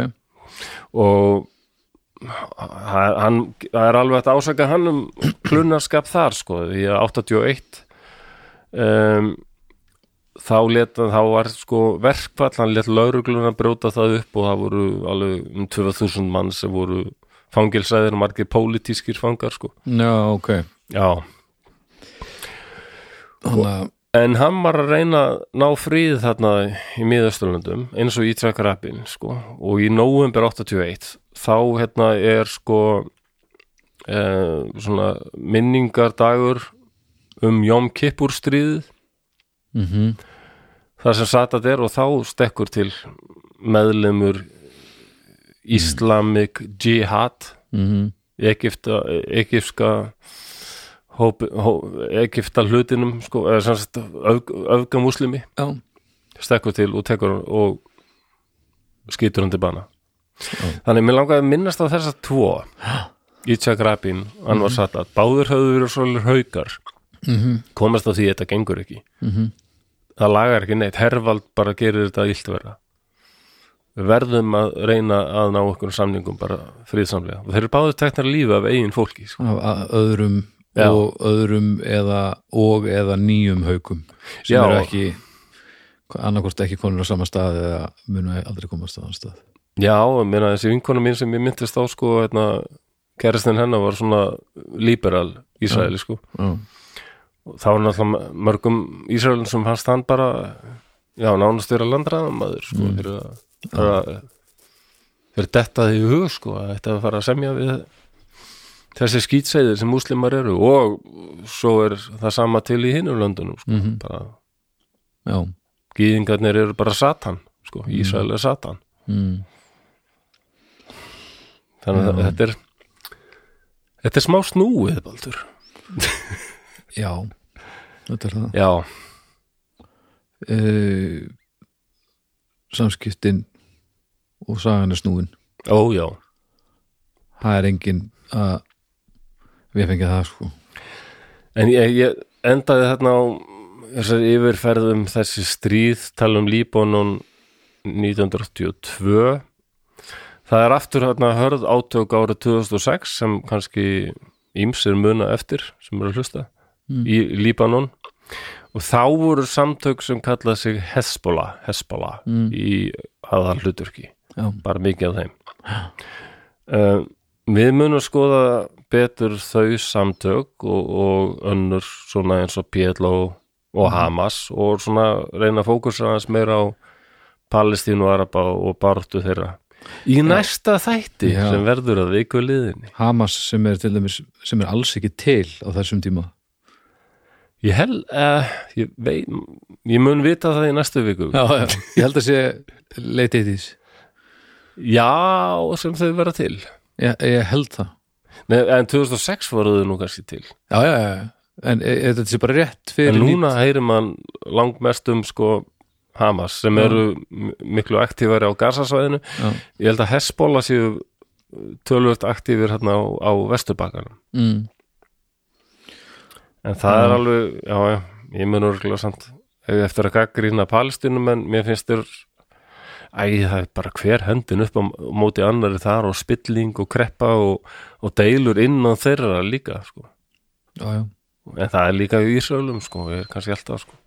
og hann, hann- það er alveg að ásaka hann um [clears throat] klunarskap þar sko því að 81 um, þá let þá var sko verkfall, hann let laurugluna brjóta það upp og það voru alveg um 2000 mann sem voru fangilsæðir og margir pólitískir fangar sko. Já, ok. Já, Þannig að, en hann var að reyna að ná fríð þarna í miðausturlöndum eins og í trekkarapin sko og í nóvember 81 þá hérna er sko eh, svona minningardagur um Jóm Kippur stríðið mm þar sem satat er og þá stekkur til meðlemur Islamic Jihad. Mm Egipta, Egipska Egipta hlutinum sko, eða sem sagt öfg, öfgamuslimi já, stekkur til og tekur og skýtur hann til bana. Já. þannig mér langaði að minnast á þessa tvo. Ítsjak Rabin, Anwar Sadat. Báður höfðu verið svolítið haukar. Mm komast á því að þetta gengur ekki það lagar ekki neitt, hervald bara gerir þetta illt verða. Við verðum að reyna að ná okkur samningum bara friðsamlega. Og þeir eru báður teknar lífi af eigin fólki sko. af öðrum Já. og öðrum eða og eða nýjum haukum sem Já. eru ekki annarkvort ekki konur á sama stað eða munu aldrei komast á þann stað. Já, meina þessi vinkona mín sem ég myndist á sko, hérna, kærastinn hennar var svona liberal Ísraeli sko. Já, það var náttúrulega mörgum Ísraelin sem fannst hann bara já, nánast vera landræðamaður sko, Mm. fyrir að fyrir, dettaði í hug sko, að þetta að fara að semja við þessi skýtseiðir sem múslimar eru og svo er það sama til í hinum löndunum sko, bara, já. gýðingarnir eru bara satan sko, Ísrael er satan Mm. þannig að þetta er þetta er smá snúið baldur [laughs] já, þetta er það. Já, uh, samskiptin og sagan er snúin. Ó já. Það er engin að við fengið það sko. En ég, ég endaði þarna á þessari yfirferðum þessi stríð tala um Líbanon 1982 það er aftur þarna hörð átök árið 2006 sem kannski ímsir muna eftir sem eru að hlusta í Líbanon. Og þá voru samtök sem kallað sig Hezbollah, Hezbollah Mm. í aðal hluturki bara mikið af þeim. Uh, við munum skoða betur þau samtök og, og önnur svona eins og PLO og Hamas og svona reyna að fókusa aðeins meira á Palestínu Araba og baráttu þeirra. Í næsta þætti Já. sem verður að viku liðinni. Hamas sem er til dæmis sem er alls ekki til á þessum tíma ég held, uh, ég veit ég mun vita það í næstu viku já, já. ég held að sé late 80s já sem þau vera til. Ég, ég held það. Nei, en 2006 voru þau nú kannski til. Já, já, já, en e, e, þetta sé bara rétt fyrir En núna heyrir mann langmest um sko Hamas sem Já. eru miklu aktífari á Gazasvæðinu. Já. ég held að Hezbollah séu tölvöld aktífir hérna á, á Vesturbakanum mm, en það er alveg, já, já, ég mun örgulega samt ef eftir að gaggrýna Palestinum en mér finnst þér æ, það er bara hver höndin upp á móti annari þar og spilling og kreppa og, og deilur innan þeirra líka sko. já, já, en það er líka í Ísraelum sko, ég er kannski alltaf sko.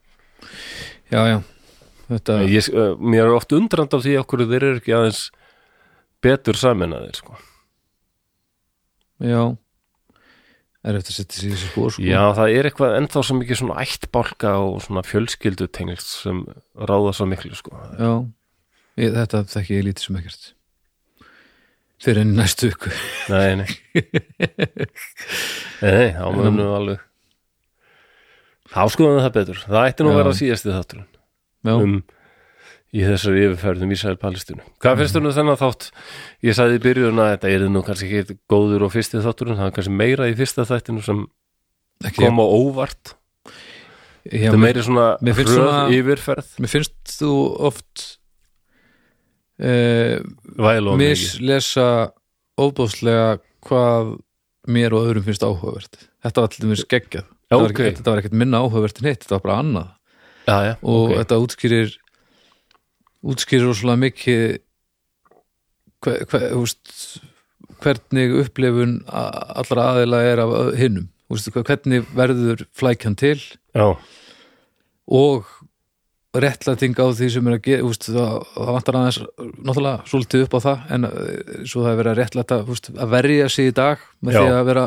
Já, já. Þetta, ég, uh, mér er oft undrand af því okkur þeir eru ekki aðeins betur saminaðir sko. já er eftir að setja sig í þessi spór sko. já, það er eitthvað ennþá svo mikið svona ættbálka og svona fjölskyldutengilt sem ráða svo miklu sko. já, ég, þetta þekki ég lítið sem ekkert. Fyrir enn næstu ykkur nei, [laughs] nei. Nei, þá munum við alveg þá skoðum við það betur. Það ætti nú að vera síðasti þátturinn já, um í þessari yfirferðum Ísrael Palestínu. Hvað finnst þú nú þennan þátt? Ég sagði í byrjun að þetta er nú kannski ekki góður og fyrsti þátturinn, það er kannski meira í fyrsta þættinu sem ekki kom á óvart. Já, þetta er meiri svona hröð svona- yfirferð. mér finnst þú oft mikið. mislesa óbúðslega hvað mér og öðrum finnst áhugavert. Þetta var allir mér skeggjað Já, þetta, var ekkert minna áhugavert en hitt, þetta var bara annað. Já, já, og ok. þetta útskýrir útskýrir rosalega mikið hver, hver, húst, hvernig upplifun allra aðila er af hinnum hvernig verður flækjan til? Já, og réttlæting á því sem er að gera það, það vantar aðeins náttúrulega svolítið upp á það en svo það er verið að réttlæta úst, að verja sig í dag með Já. því að vera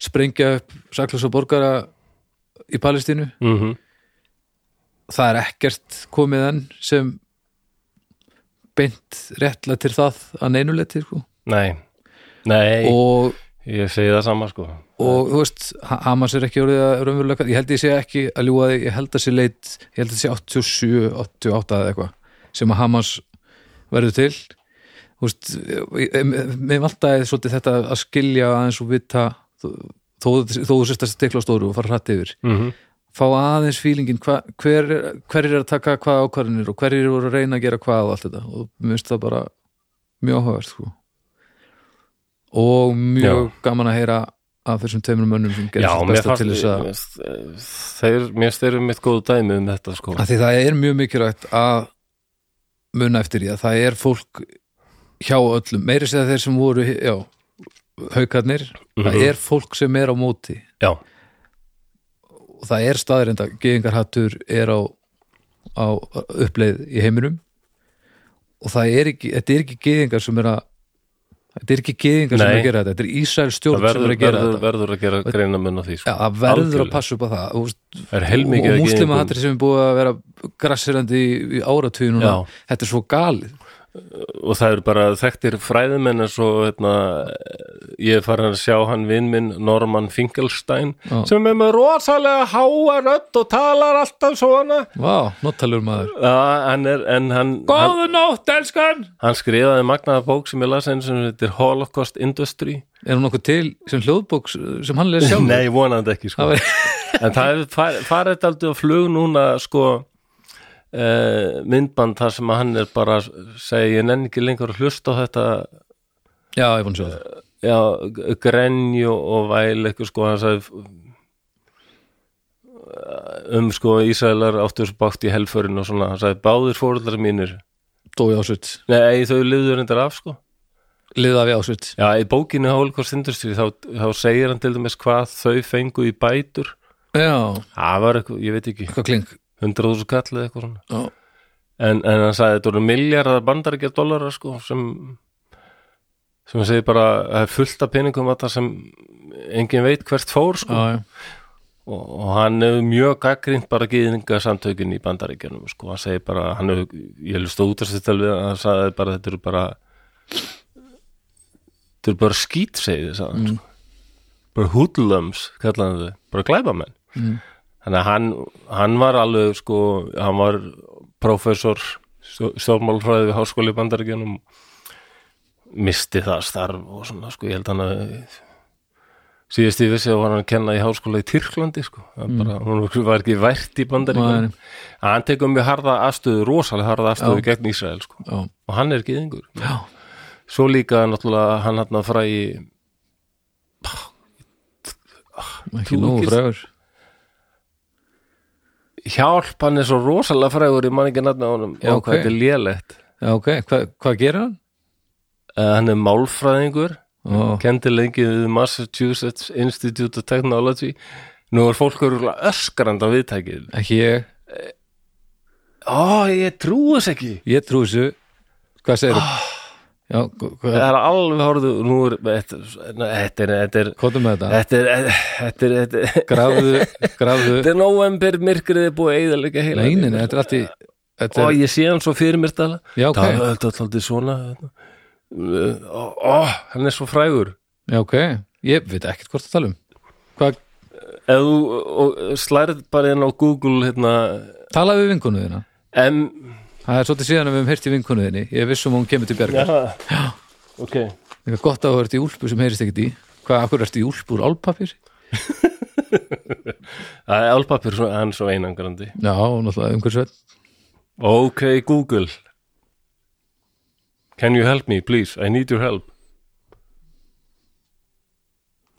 sprengja upp saklösa borgara í Palestínu. Mhm. Það er ekkert komið enn sem beint réttlættir það að neinuleiti sko. nei, nei. Og, ég segi það sama sko. Og þú veist Ha- Hamas er ekki orðið að raunverulega ég held ég sé ekki að ljúga þig, ég held að sé leit ég held að sé 87, 88 eða eitthvað sem að Hamas verður til. Þú veist með valdaði svolítið þetta að skilja aðeins og vita þó, þú sérst að stekla á stóru og fara hrætt yfir. Mhm fá aðeins fílingin hva, hver, hver er að taka hvað ákvarðinir og hver er að reyna að gera hvað og allt þetta. Og mér finnst það bara mjög áhugavert sko. og mjög gaman að heyra af þessum tveimur mönnum sem Já, gerir mér besta til þess að fannst- þeir, mér styrir mitt góðu dæmi um þetta sko. Að því það er mjög mikilvægt að muna eftir því að það er fólk hjá öllum, meiri segja þeir sem voru já, haukarnir það Mhm. er fólk sem er á móti. Já, og það er staðrenda geðingarhattur er á, á uppleið í heiminum og það er ekki, þetta er ekki geðingar sem er að þetta er ekki geðingar sem er Nei. að gera þetta þetta er það stjórn sem er að gera verður, þetta verður að gera greina mun á því sko. Já, það verður Algjörlega. að passa upp á það og, og að múslima hattur sem er búið að vera grassirandi í, í Já. þetta er svo galið og það eru bara þekktir fræðimenn eins og hérna, ég er farin að sjá hann vinn minn Norman Finkelstein Já. sem er með rosalega háa rödd og talar alltaf svona. Vá, nottalur maður. Já, hann er, en hann, hann, Góðu nótt, elskan! Hann skrifaði magnaða bók sem ég las einu sem heitir Holocaust Industry. Er hún nokkuð til sem hljóðbók sem hann leir [laughs] sjálf? Nei, vonandi ekki sko. En það er far- farið aldrei á flug núna sko uh, myndband þar sem hann er bara segja ég nenni ekki lengur að hlusta á þetta já, ég fann svo það. já, grenju og væl eitthvað sko hann sagði um sko Ísraelar áttu þessu bátt í helförinu og svona, hann sagði báðir fóruldrar mínir. Dói ásveit, nei, þau liður reyndar af sko. Liða við ásveit já, í bókinu Holocaust Industry þá, þá segir hann til dæmis hvað þau fengu í bætur. Já, það var eitthvað, ég veit ekki. Hvað kling 100.000 kall eða eitthvað svona. Já, en, en hann sagði þetta voru miljardar bandaríkja dollara sko sem sem hann segir bara að það er fullt af peningum að það sem engin veit hvert fór sko. Já, já. Og, og hann hefur mjög gaggrínt bara gýðinga samtökin í bandaríkjanum sko, hann segir bara, hann hefur ég hef stóð út að hann sagði bara þetta eru bara þetta eru bara skít segið þess að sko. bara hoodlums kallaði þau, bara glæbamenn Mm. Þannig að hann, hann var alveg sko, hann var prófessor stjórnmálfræði við háskóli í bandaríkjanum misti það starf og svona sko, ég held hann að síðast ég vissi var hann að kenna í háskóla í Tyrklandi sko, mm. bara, hún var ekki vært í bandaríkjanum hann tekur mjög harða afstöðu, rosalega harða afstöðu gegn Ísrael sko, Já, og hann er gyðingur. Já, svo líka náttúrulega hann hann að frægi ekki nógu ekki- frægur hjálp, hann er svo rosalega frægur ég man ekki nafna á honum, Já, og hvað þetta er lélegt. Já, ok, Hva, hvað gerir hann? uh, hann er málfræðingur Ó, kendi lengi við Massachusetts Institute of Technology. Nú er fólk öskrand á viðtækið. Ekki ég. Ó, ég trúi þess ekki. Ég trú þessu. Hvað segir Ah. þú? Já, það er alveg horfðu nú er, þetta er þetta er er er er Grafðu, þetta er november myrkrið er búið að eyðalega heila. Nei, nei, nei, þetta er allt í og ég sé hann svo fyrir mér tala það er alltaf alltaf svona ó, hann er svo frægur. Já, ok. Ég veit ekkert hvort að tala um. Hvað, ef þú og, slærið bara inn á Google hérna, talaðu við vinkonu þína. M Það er svolítið síðan að við höfum heyrt í vinkonu þinni. Ég vissum að hún kemur til bjargar. Já, ok. Það er gott að þú ert í úlpu sem heyrist ekkert í. Hvað, akkur ertu í úlpu úr álpapir? [laughs] Það er álpapir, svo- hann svo einangrandi. Já, náttúrulega umhverfisveit Ok, Google. Can you help me, please? I need your help.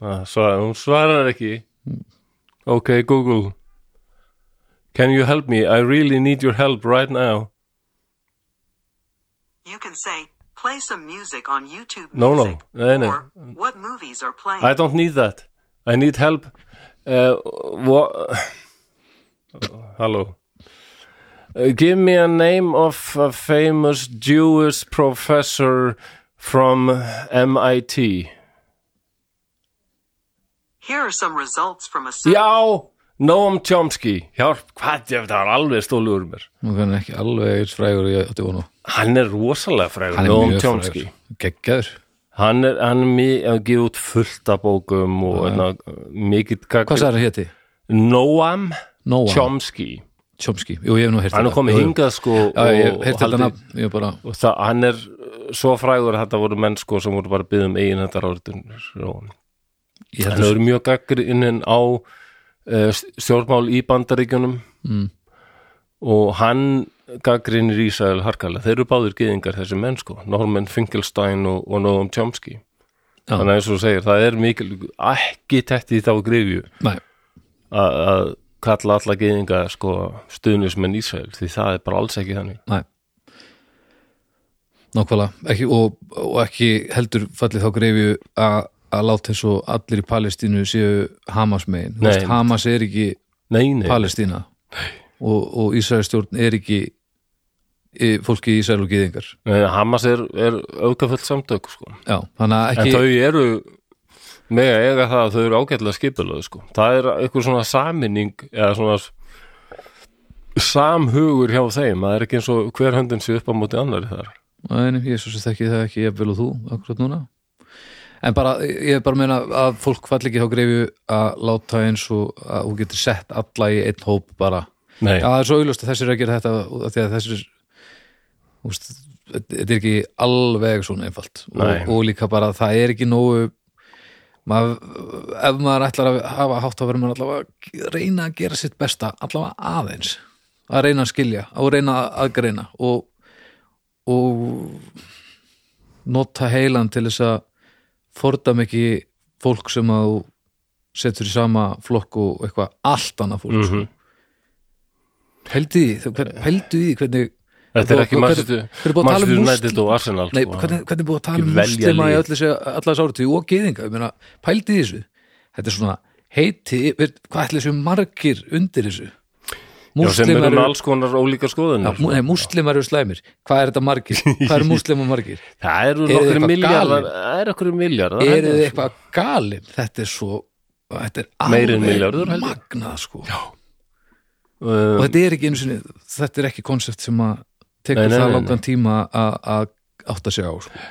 Ah, svar, Hún svarar ekki. Ok, Google. Can you help me? I really need your help right now You can say, play some music on YouTube No, no. Music. Nei, nei. Or, what movies are playing? I don't need that I need help uh, what... Hello Uh, Give me a name of a famous Jewish professor from MIT Here are some results from a survey. Já, Noam Chomsky Hjálp, hvað ég, það var alveg stólu úr mér Nú kann ekki alveg eins frægur átti vonu Hann er rosalega frægur, Noam Chomsky Geggjaður. Hann er, hann er mjög að gefa út fullt af bókum og ja. mikið Hvað sagði hann héti? Noam Noam. Chomsky. Chomsky. Jú, ég hef nú heyrt Hann er komið hingað sko og það, hann er svo frægur að þetta voru menn sko sem voru bara að byggja um eigin þetta ráðutun held hefur mjög gaggrinn á uh, stjórnmál í bandaríkjunum. Mm. og hann gaggrinnir Ísrael harkalega, þeir eru báðir gyðingar þessi menn sko, Norman Finkelstein og, og Noam Chomsky. Já. þannig að eins og segir, það er mikil ekki tætt í þá grifju Nei, að kalla alla gyðinga sko stuðnismenn Ísrael því það er bara alls ekki þannig. Nei. Nákvæmlega, ekki, og, og ekki heldur fallið þá greifju að láta eins og allir í Palestínu séu Hamas megin, Hamas er ekki Palestína. Og, og Ísraelstjórn er ekki fólki í Ísrael og gyðingar. Nei Hamas er, er aukafull samtök sko. Já, að En ekki þau eru með að eiga það að þau eru ágætlega skipulöðu sko. Það er eitthvað svona saminning eða svona samhugur hjá þeim. Það er ekki eins og hver höndin sé upp á móti annari þar. Nei, ég svo sem þekki það ekki jafnvel og þú akkurat núna. En bara, ég er bara að meina að fólk fall ekki þá greifu að láta eins og að þú getur sett alla í einn hóp bara, Nei, já það er svo auðlust að þessir að gera þetta að því að þessir þetta er ekki alveg svona einfalt. Og, og líka bara það er ekki nógu maður, ef maður ætlar að hafa hátt að vera maður allavega að reyna að gera sitt besta allavega aðeins. Að reyna að skilja og reyna að greina og og nota heilan til þess að fordam ekki fólk sem að setur í sama flokk og eitthvað allt annað fólk mm Mhm. pældu í pældu í hvernig þetta er ekki er að tala um og Arsenal Nei, sko. hvernig, hvernig er búið að tala um muslima í allas áriði og geðinga, ég meina, pældi í þessu. Þetta er svona heiti hvað ætli þessu margir undir þessu? Já, sem eru með alls konar ólíka skoðunir já, mú- nei, múslimar eru slæmir. Hvað er þetta margir, hvað eru [laughs] múslimar margir? Það eru eitthvað miljardar? Það eru nokkri miljardar eru þið eitthvað galin? Þetta er svo þetta er alveg magnað sko. Og um, þetta er ekki einu sinni þetta er ekki konsept sem að tekur Nei, nei, það langan tíma að að átta sig á sko.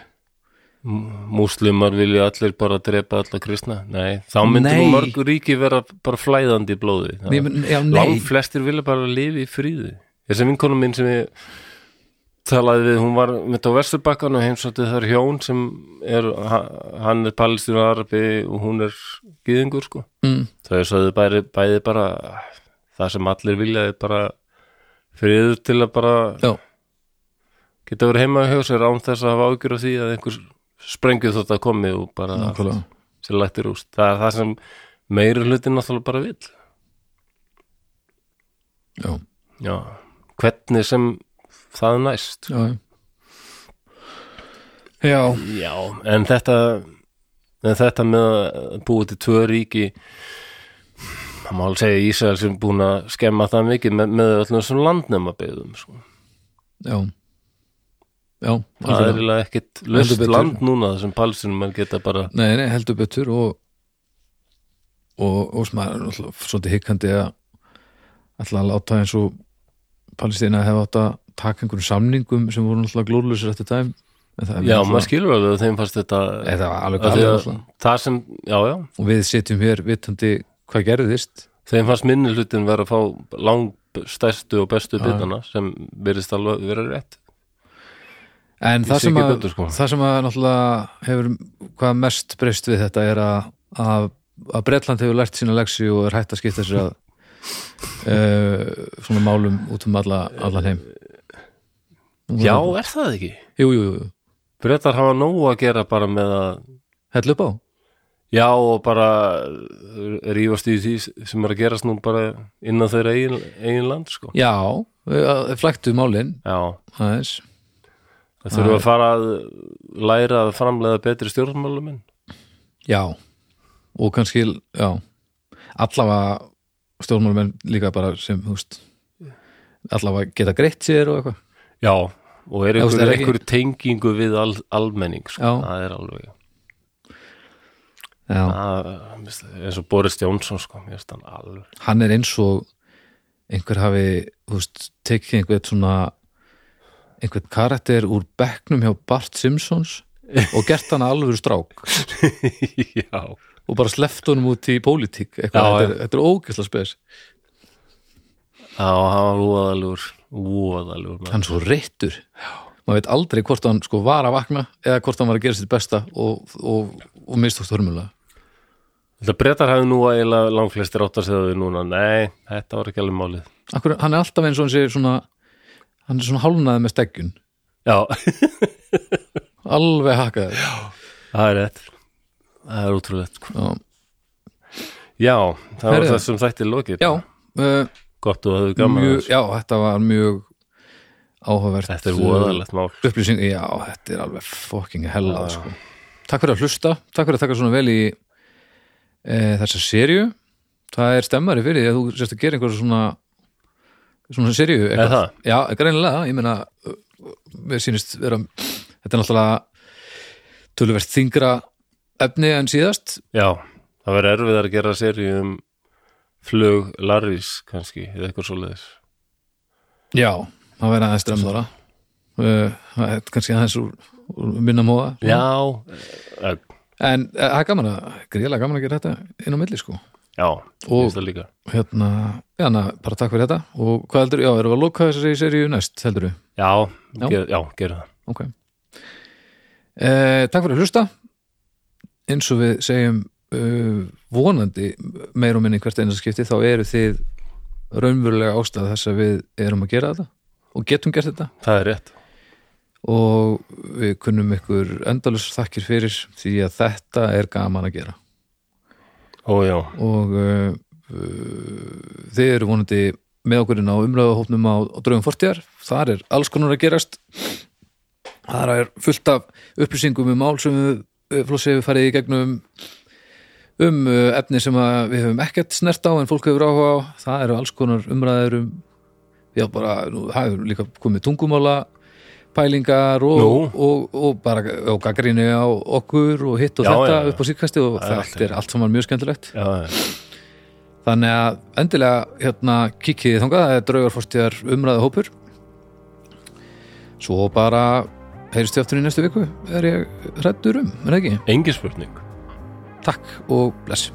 Múslimar vilja allir bara drepa alla kristna? Nei, þá myndir Nei. nú mörg ríki vera bara flæðandi í blóði. Það-. Lang flestir vilja bara lifi í fríði Þessi vinkonum minn sem ég talaði við, hún var mitt á Vesturbakkan og heimsótti þar hjón sem er, ha- hann er palestínu arabi og hún er gyðingur sko. Mm, þau sagði bæði, bæði bara það sem allir vilja er bara friður til að bara já, geta verið heima hjá sér án þess að hafa ágjur af því að einhver sprengju þótt að komi og bara sem lættir úst. Það er það sem meiri hlutin náttúrulega bara vill. Já, já, hvernig sem það næst. Já, já. Já, en þetta en þetta með að búa til tvö ríki það má alveg segja Ísrael sem búin að skemma það mikið með, með öllum þessum landnema byggðum sko. já já, það er eiginlega ekkit löst land núna þessum palsinum að geta bara nei, nei, heldur betur og og, og sem er svolítið hikkandi að að láta eins og Palestína hefði átt að taka einhverjum samningum sem voru náttúrulega glóðlusir eftir tæm er já, maður skilur alveg að þeim fannst þetta alveg náttúrulega. það sem, já, já. Og við sitjum hér vitandi hvað gerðist. Þeim fannst minni hlutin vera að fá lang stærstu og bestu bitana sem verðist alveg vera rétt en það sem, að, betur, sko. það sem að náttúrulega hefur hvað mest breyst við þetta er að, að að Bretland hefur lært sína leksi og er hægt að skipta sér að uh, [laughs] svona málum út um alla, allan heim Já, er það ekki? Jú, jú, jú, Bretar hafa nógu að gera bara með að hell upp á Já, og bara rífast í því sem er að gerast nú bara innan þeirra eigin, eigin land, sko. Já, uh, flæktu málin Já, aðeins það þurfum að fara að læra að framleiða betri stjórnmáluminn. Já, og kannski já, allavega stjórnmálmenn líka bara sem, veist allavega geta greitt sér og eitthvað Já, og er einhver, er einhver tengingu við al, almenning, sko. Það er alveg, Já, það, eins og Boris Jónsson, sko, hann hann er eins og einhver hafi, veist, tekið einhvern svona einhvern karakter úr bekknum hjá Bart Simpsons og gert hann að alvöru strák. [laughs] Og bara sleppt honum út í pólitík. Þetta, er, þetta er ógeðslega spes. Já, hann var úaðalugur. maður. hann er svo reittur maður veit aldrei hvort hann sko var að vakna eða hvort hann var að gera sitt besta og, og, og mistókst hörmulega. Þetta breytar hefði nú eiginlega langflestir áttar því núna, nei, þetta var ekki alveg málið. Akkur, hann er alltaf eins og hann sé svona hann er svona hálnaði með steggjun Já, [laughs] alveg hakaði það er rétt. Það er útrúlegt, sko. já, Já, það var Herðu. þessum þætti lokið. já, uh, Gott og höfðu gaman. mjög, já þetta var mjög áhugavert Þetta er voðalegt mál. upplýsing, já, þetta er alveg fucking hella sko. takk fyrir að hlusta takk fyrir að taka svona vel í e, þessa serju það er stemmari fyrir því að þú sérst að gera einhver svona svona Er það? já, greinilega, ég meina mér sýnist vera þetta er náttúrulega töluvert þingra efni en síðast. Já, það verður erfið að gera seri um flug Larrys kannski, eða eitthvað svoleiðis. já, það verða aðeins stremdara uh, það er kannski aðeins úr, minna móða. Já, eh, en uh, það er gaman að, greiðlega gaman að gera þetta inn á milli sko já, Og- hérna, já, na, bara takk fyrir þetta. Og hvað heldur, já, erum við að loka þessari seríu næst, heldur við, Já, Já. já, gerum það. ok. Eh, takk fyrir að hlusta. Eins og við segjum uh, vonandi meir og minni hvert einasta skipti þá eru þið raunverulega ástæða þess að við erum að gera þetta og getum gert þetta. Það er rétt. og við kunnum ykkur endalus þakkir fyrir því að þetta er gaman að gera Ó, og uh, uh, þið eru vonandi með okkur inn á umræðahópnum á, á draugum fortíðar, þar er alls konar að gerast. Þar er fullt af upplýsingum um mál sem við flossi hefur farið í gegnum um uh, efni sem við höfum ekkert snert á en fólk hefur áhuga á. Það eru alls konar umræður um já bara, nú, það hefur líka komið tungumála pælingar og, og, og bara og gaggrinni á okkur og hitt og Já, þetta já, upp á síðkasti og er þetta er allt saman mjög skemmtilegt. Já, þannig að endilega hérna kikið þangað, það er draugarforstíðar umræðu hópur svo bara heyrist þið aftur í næstu viku er ég hrættur um, er það ekki? Engi spurning. Takk og bless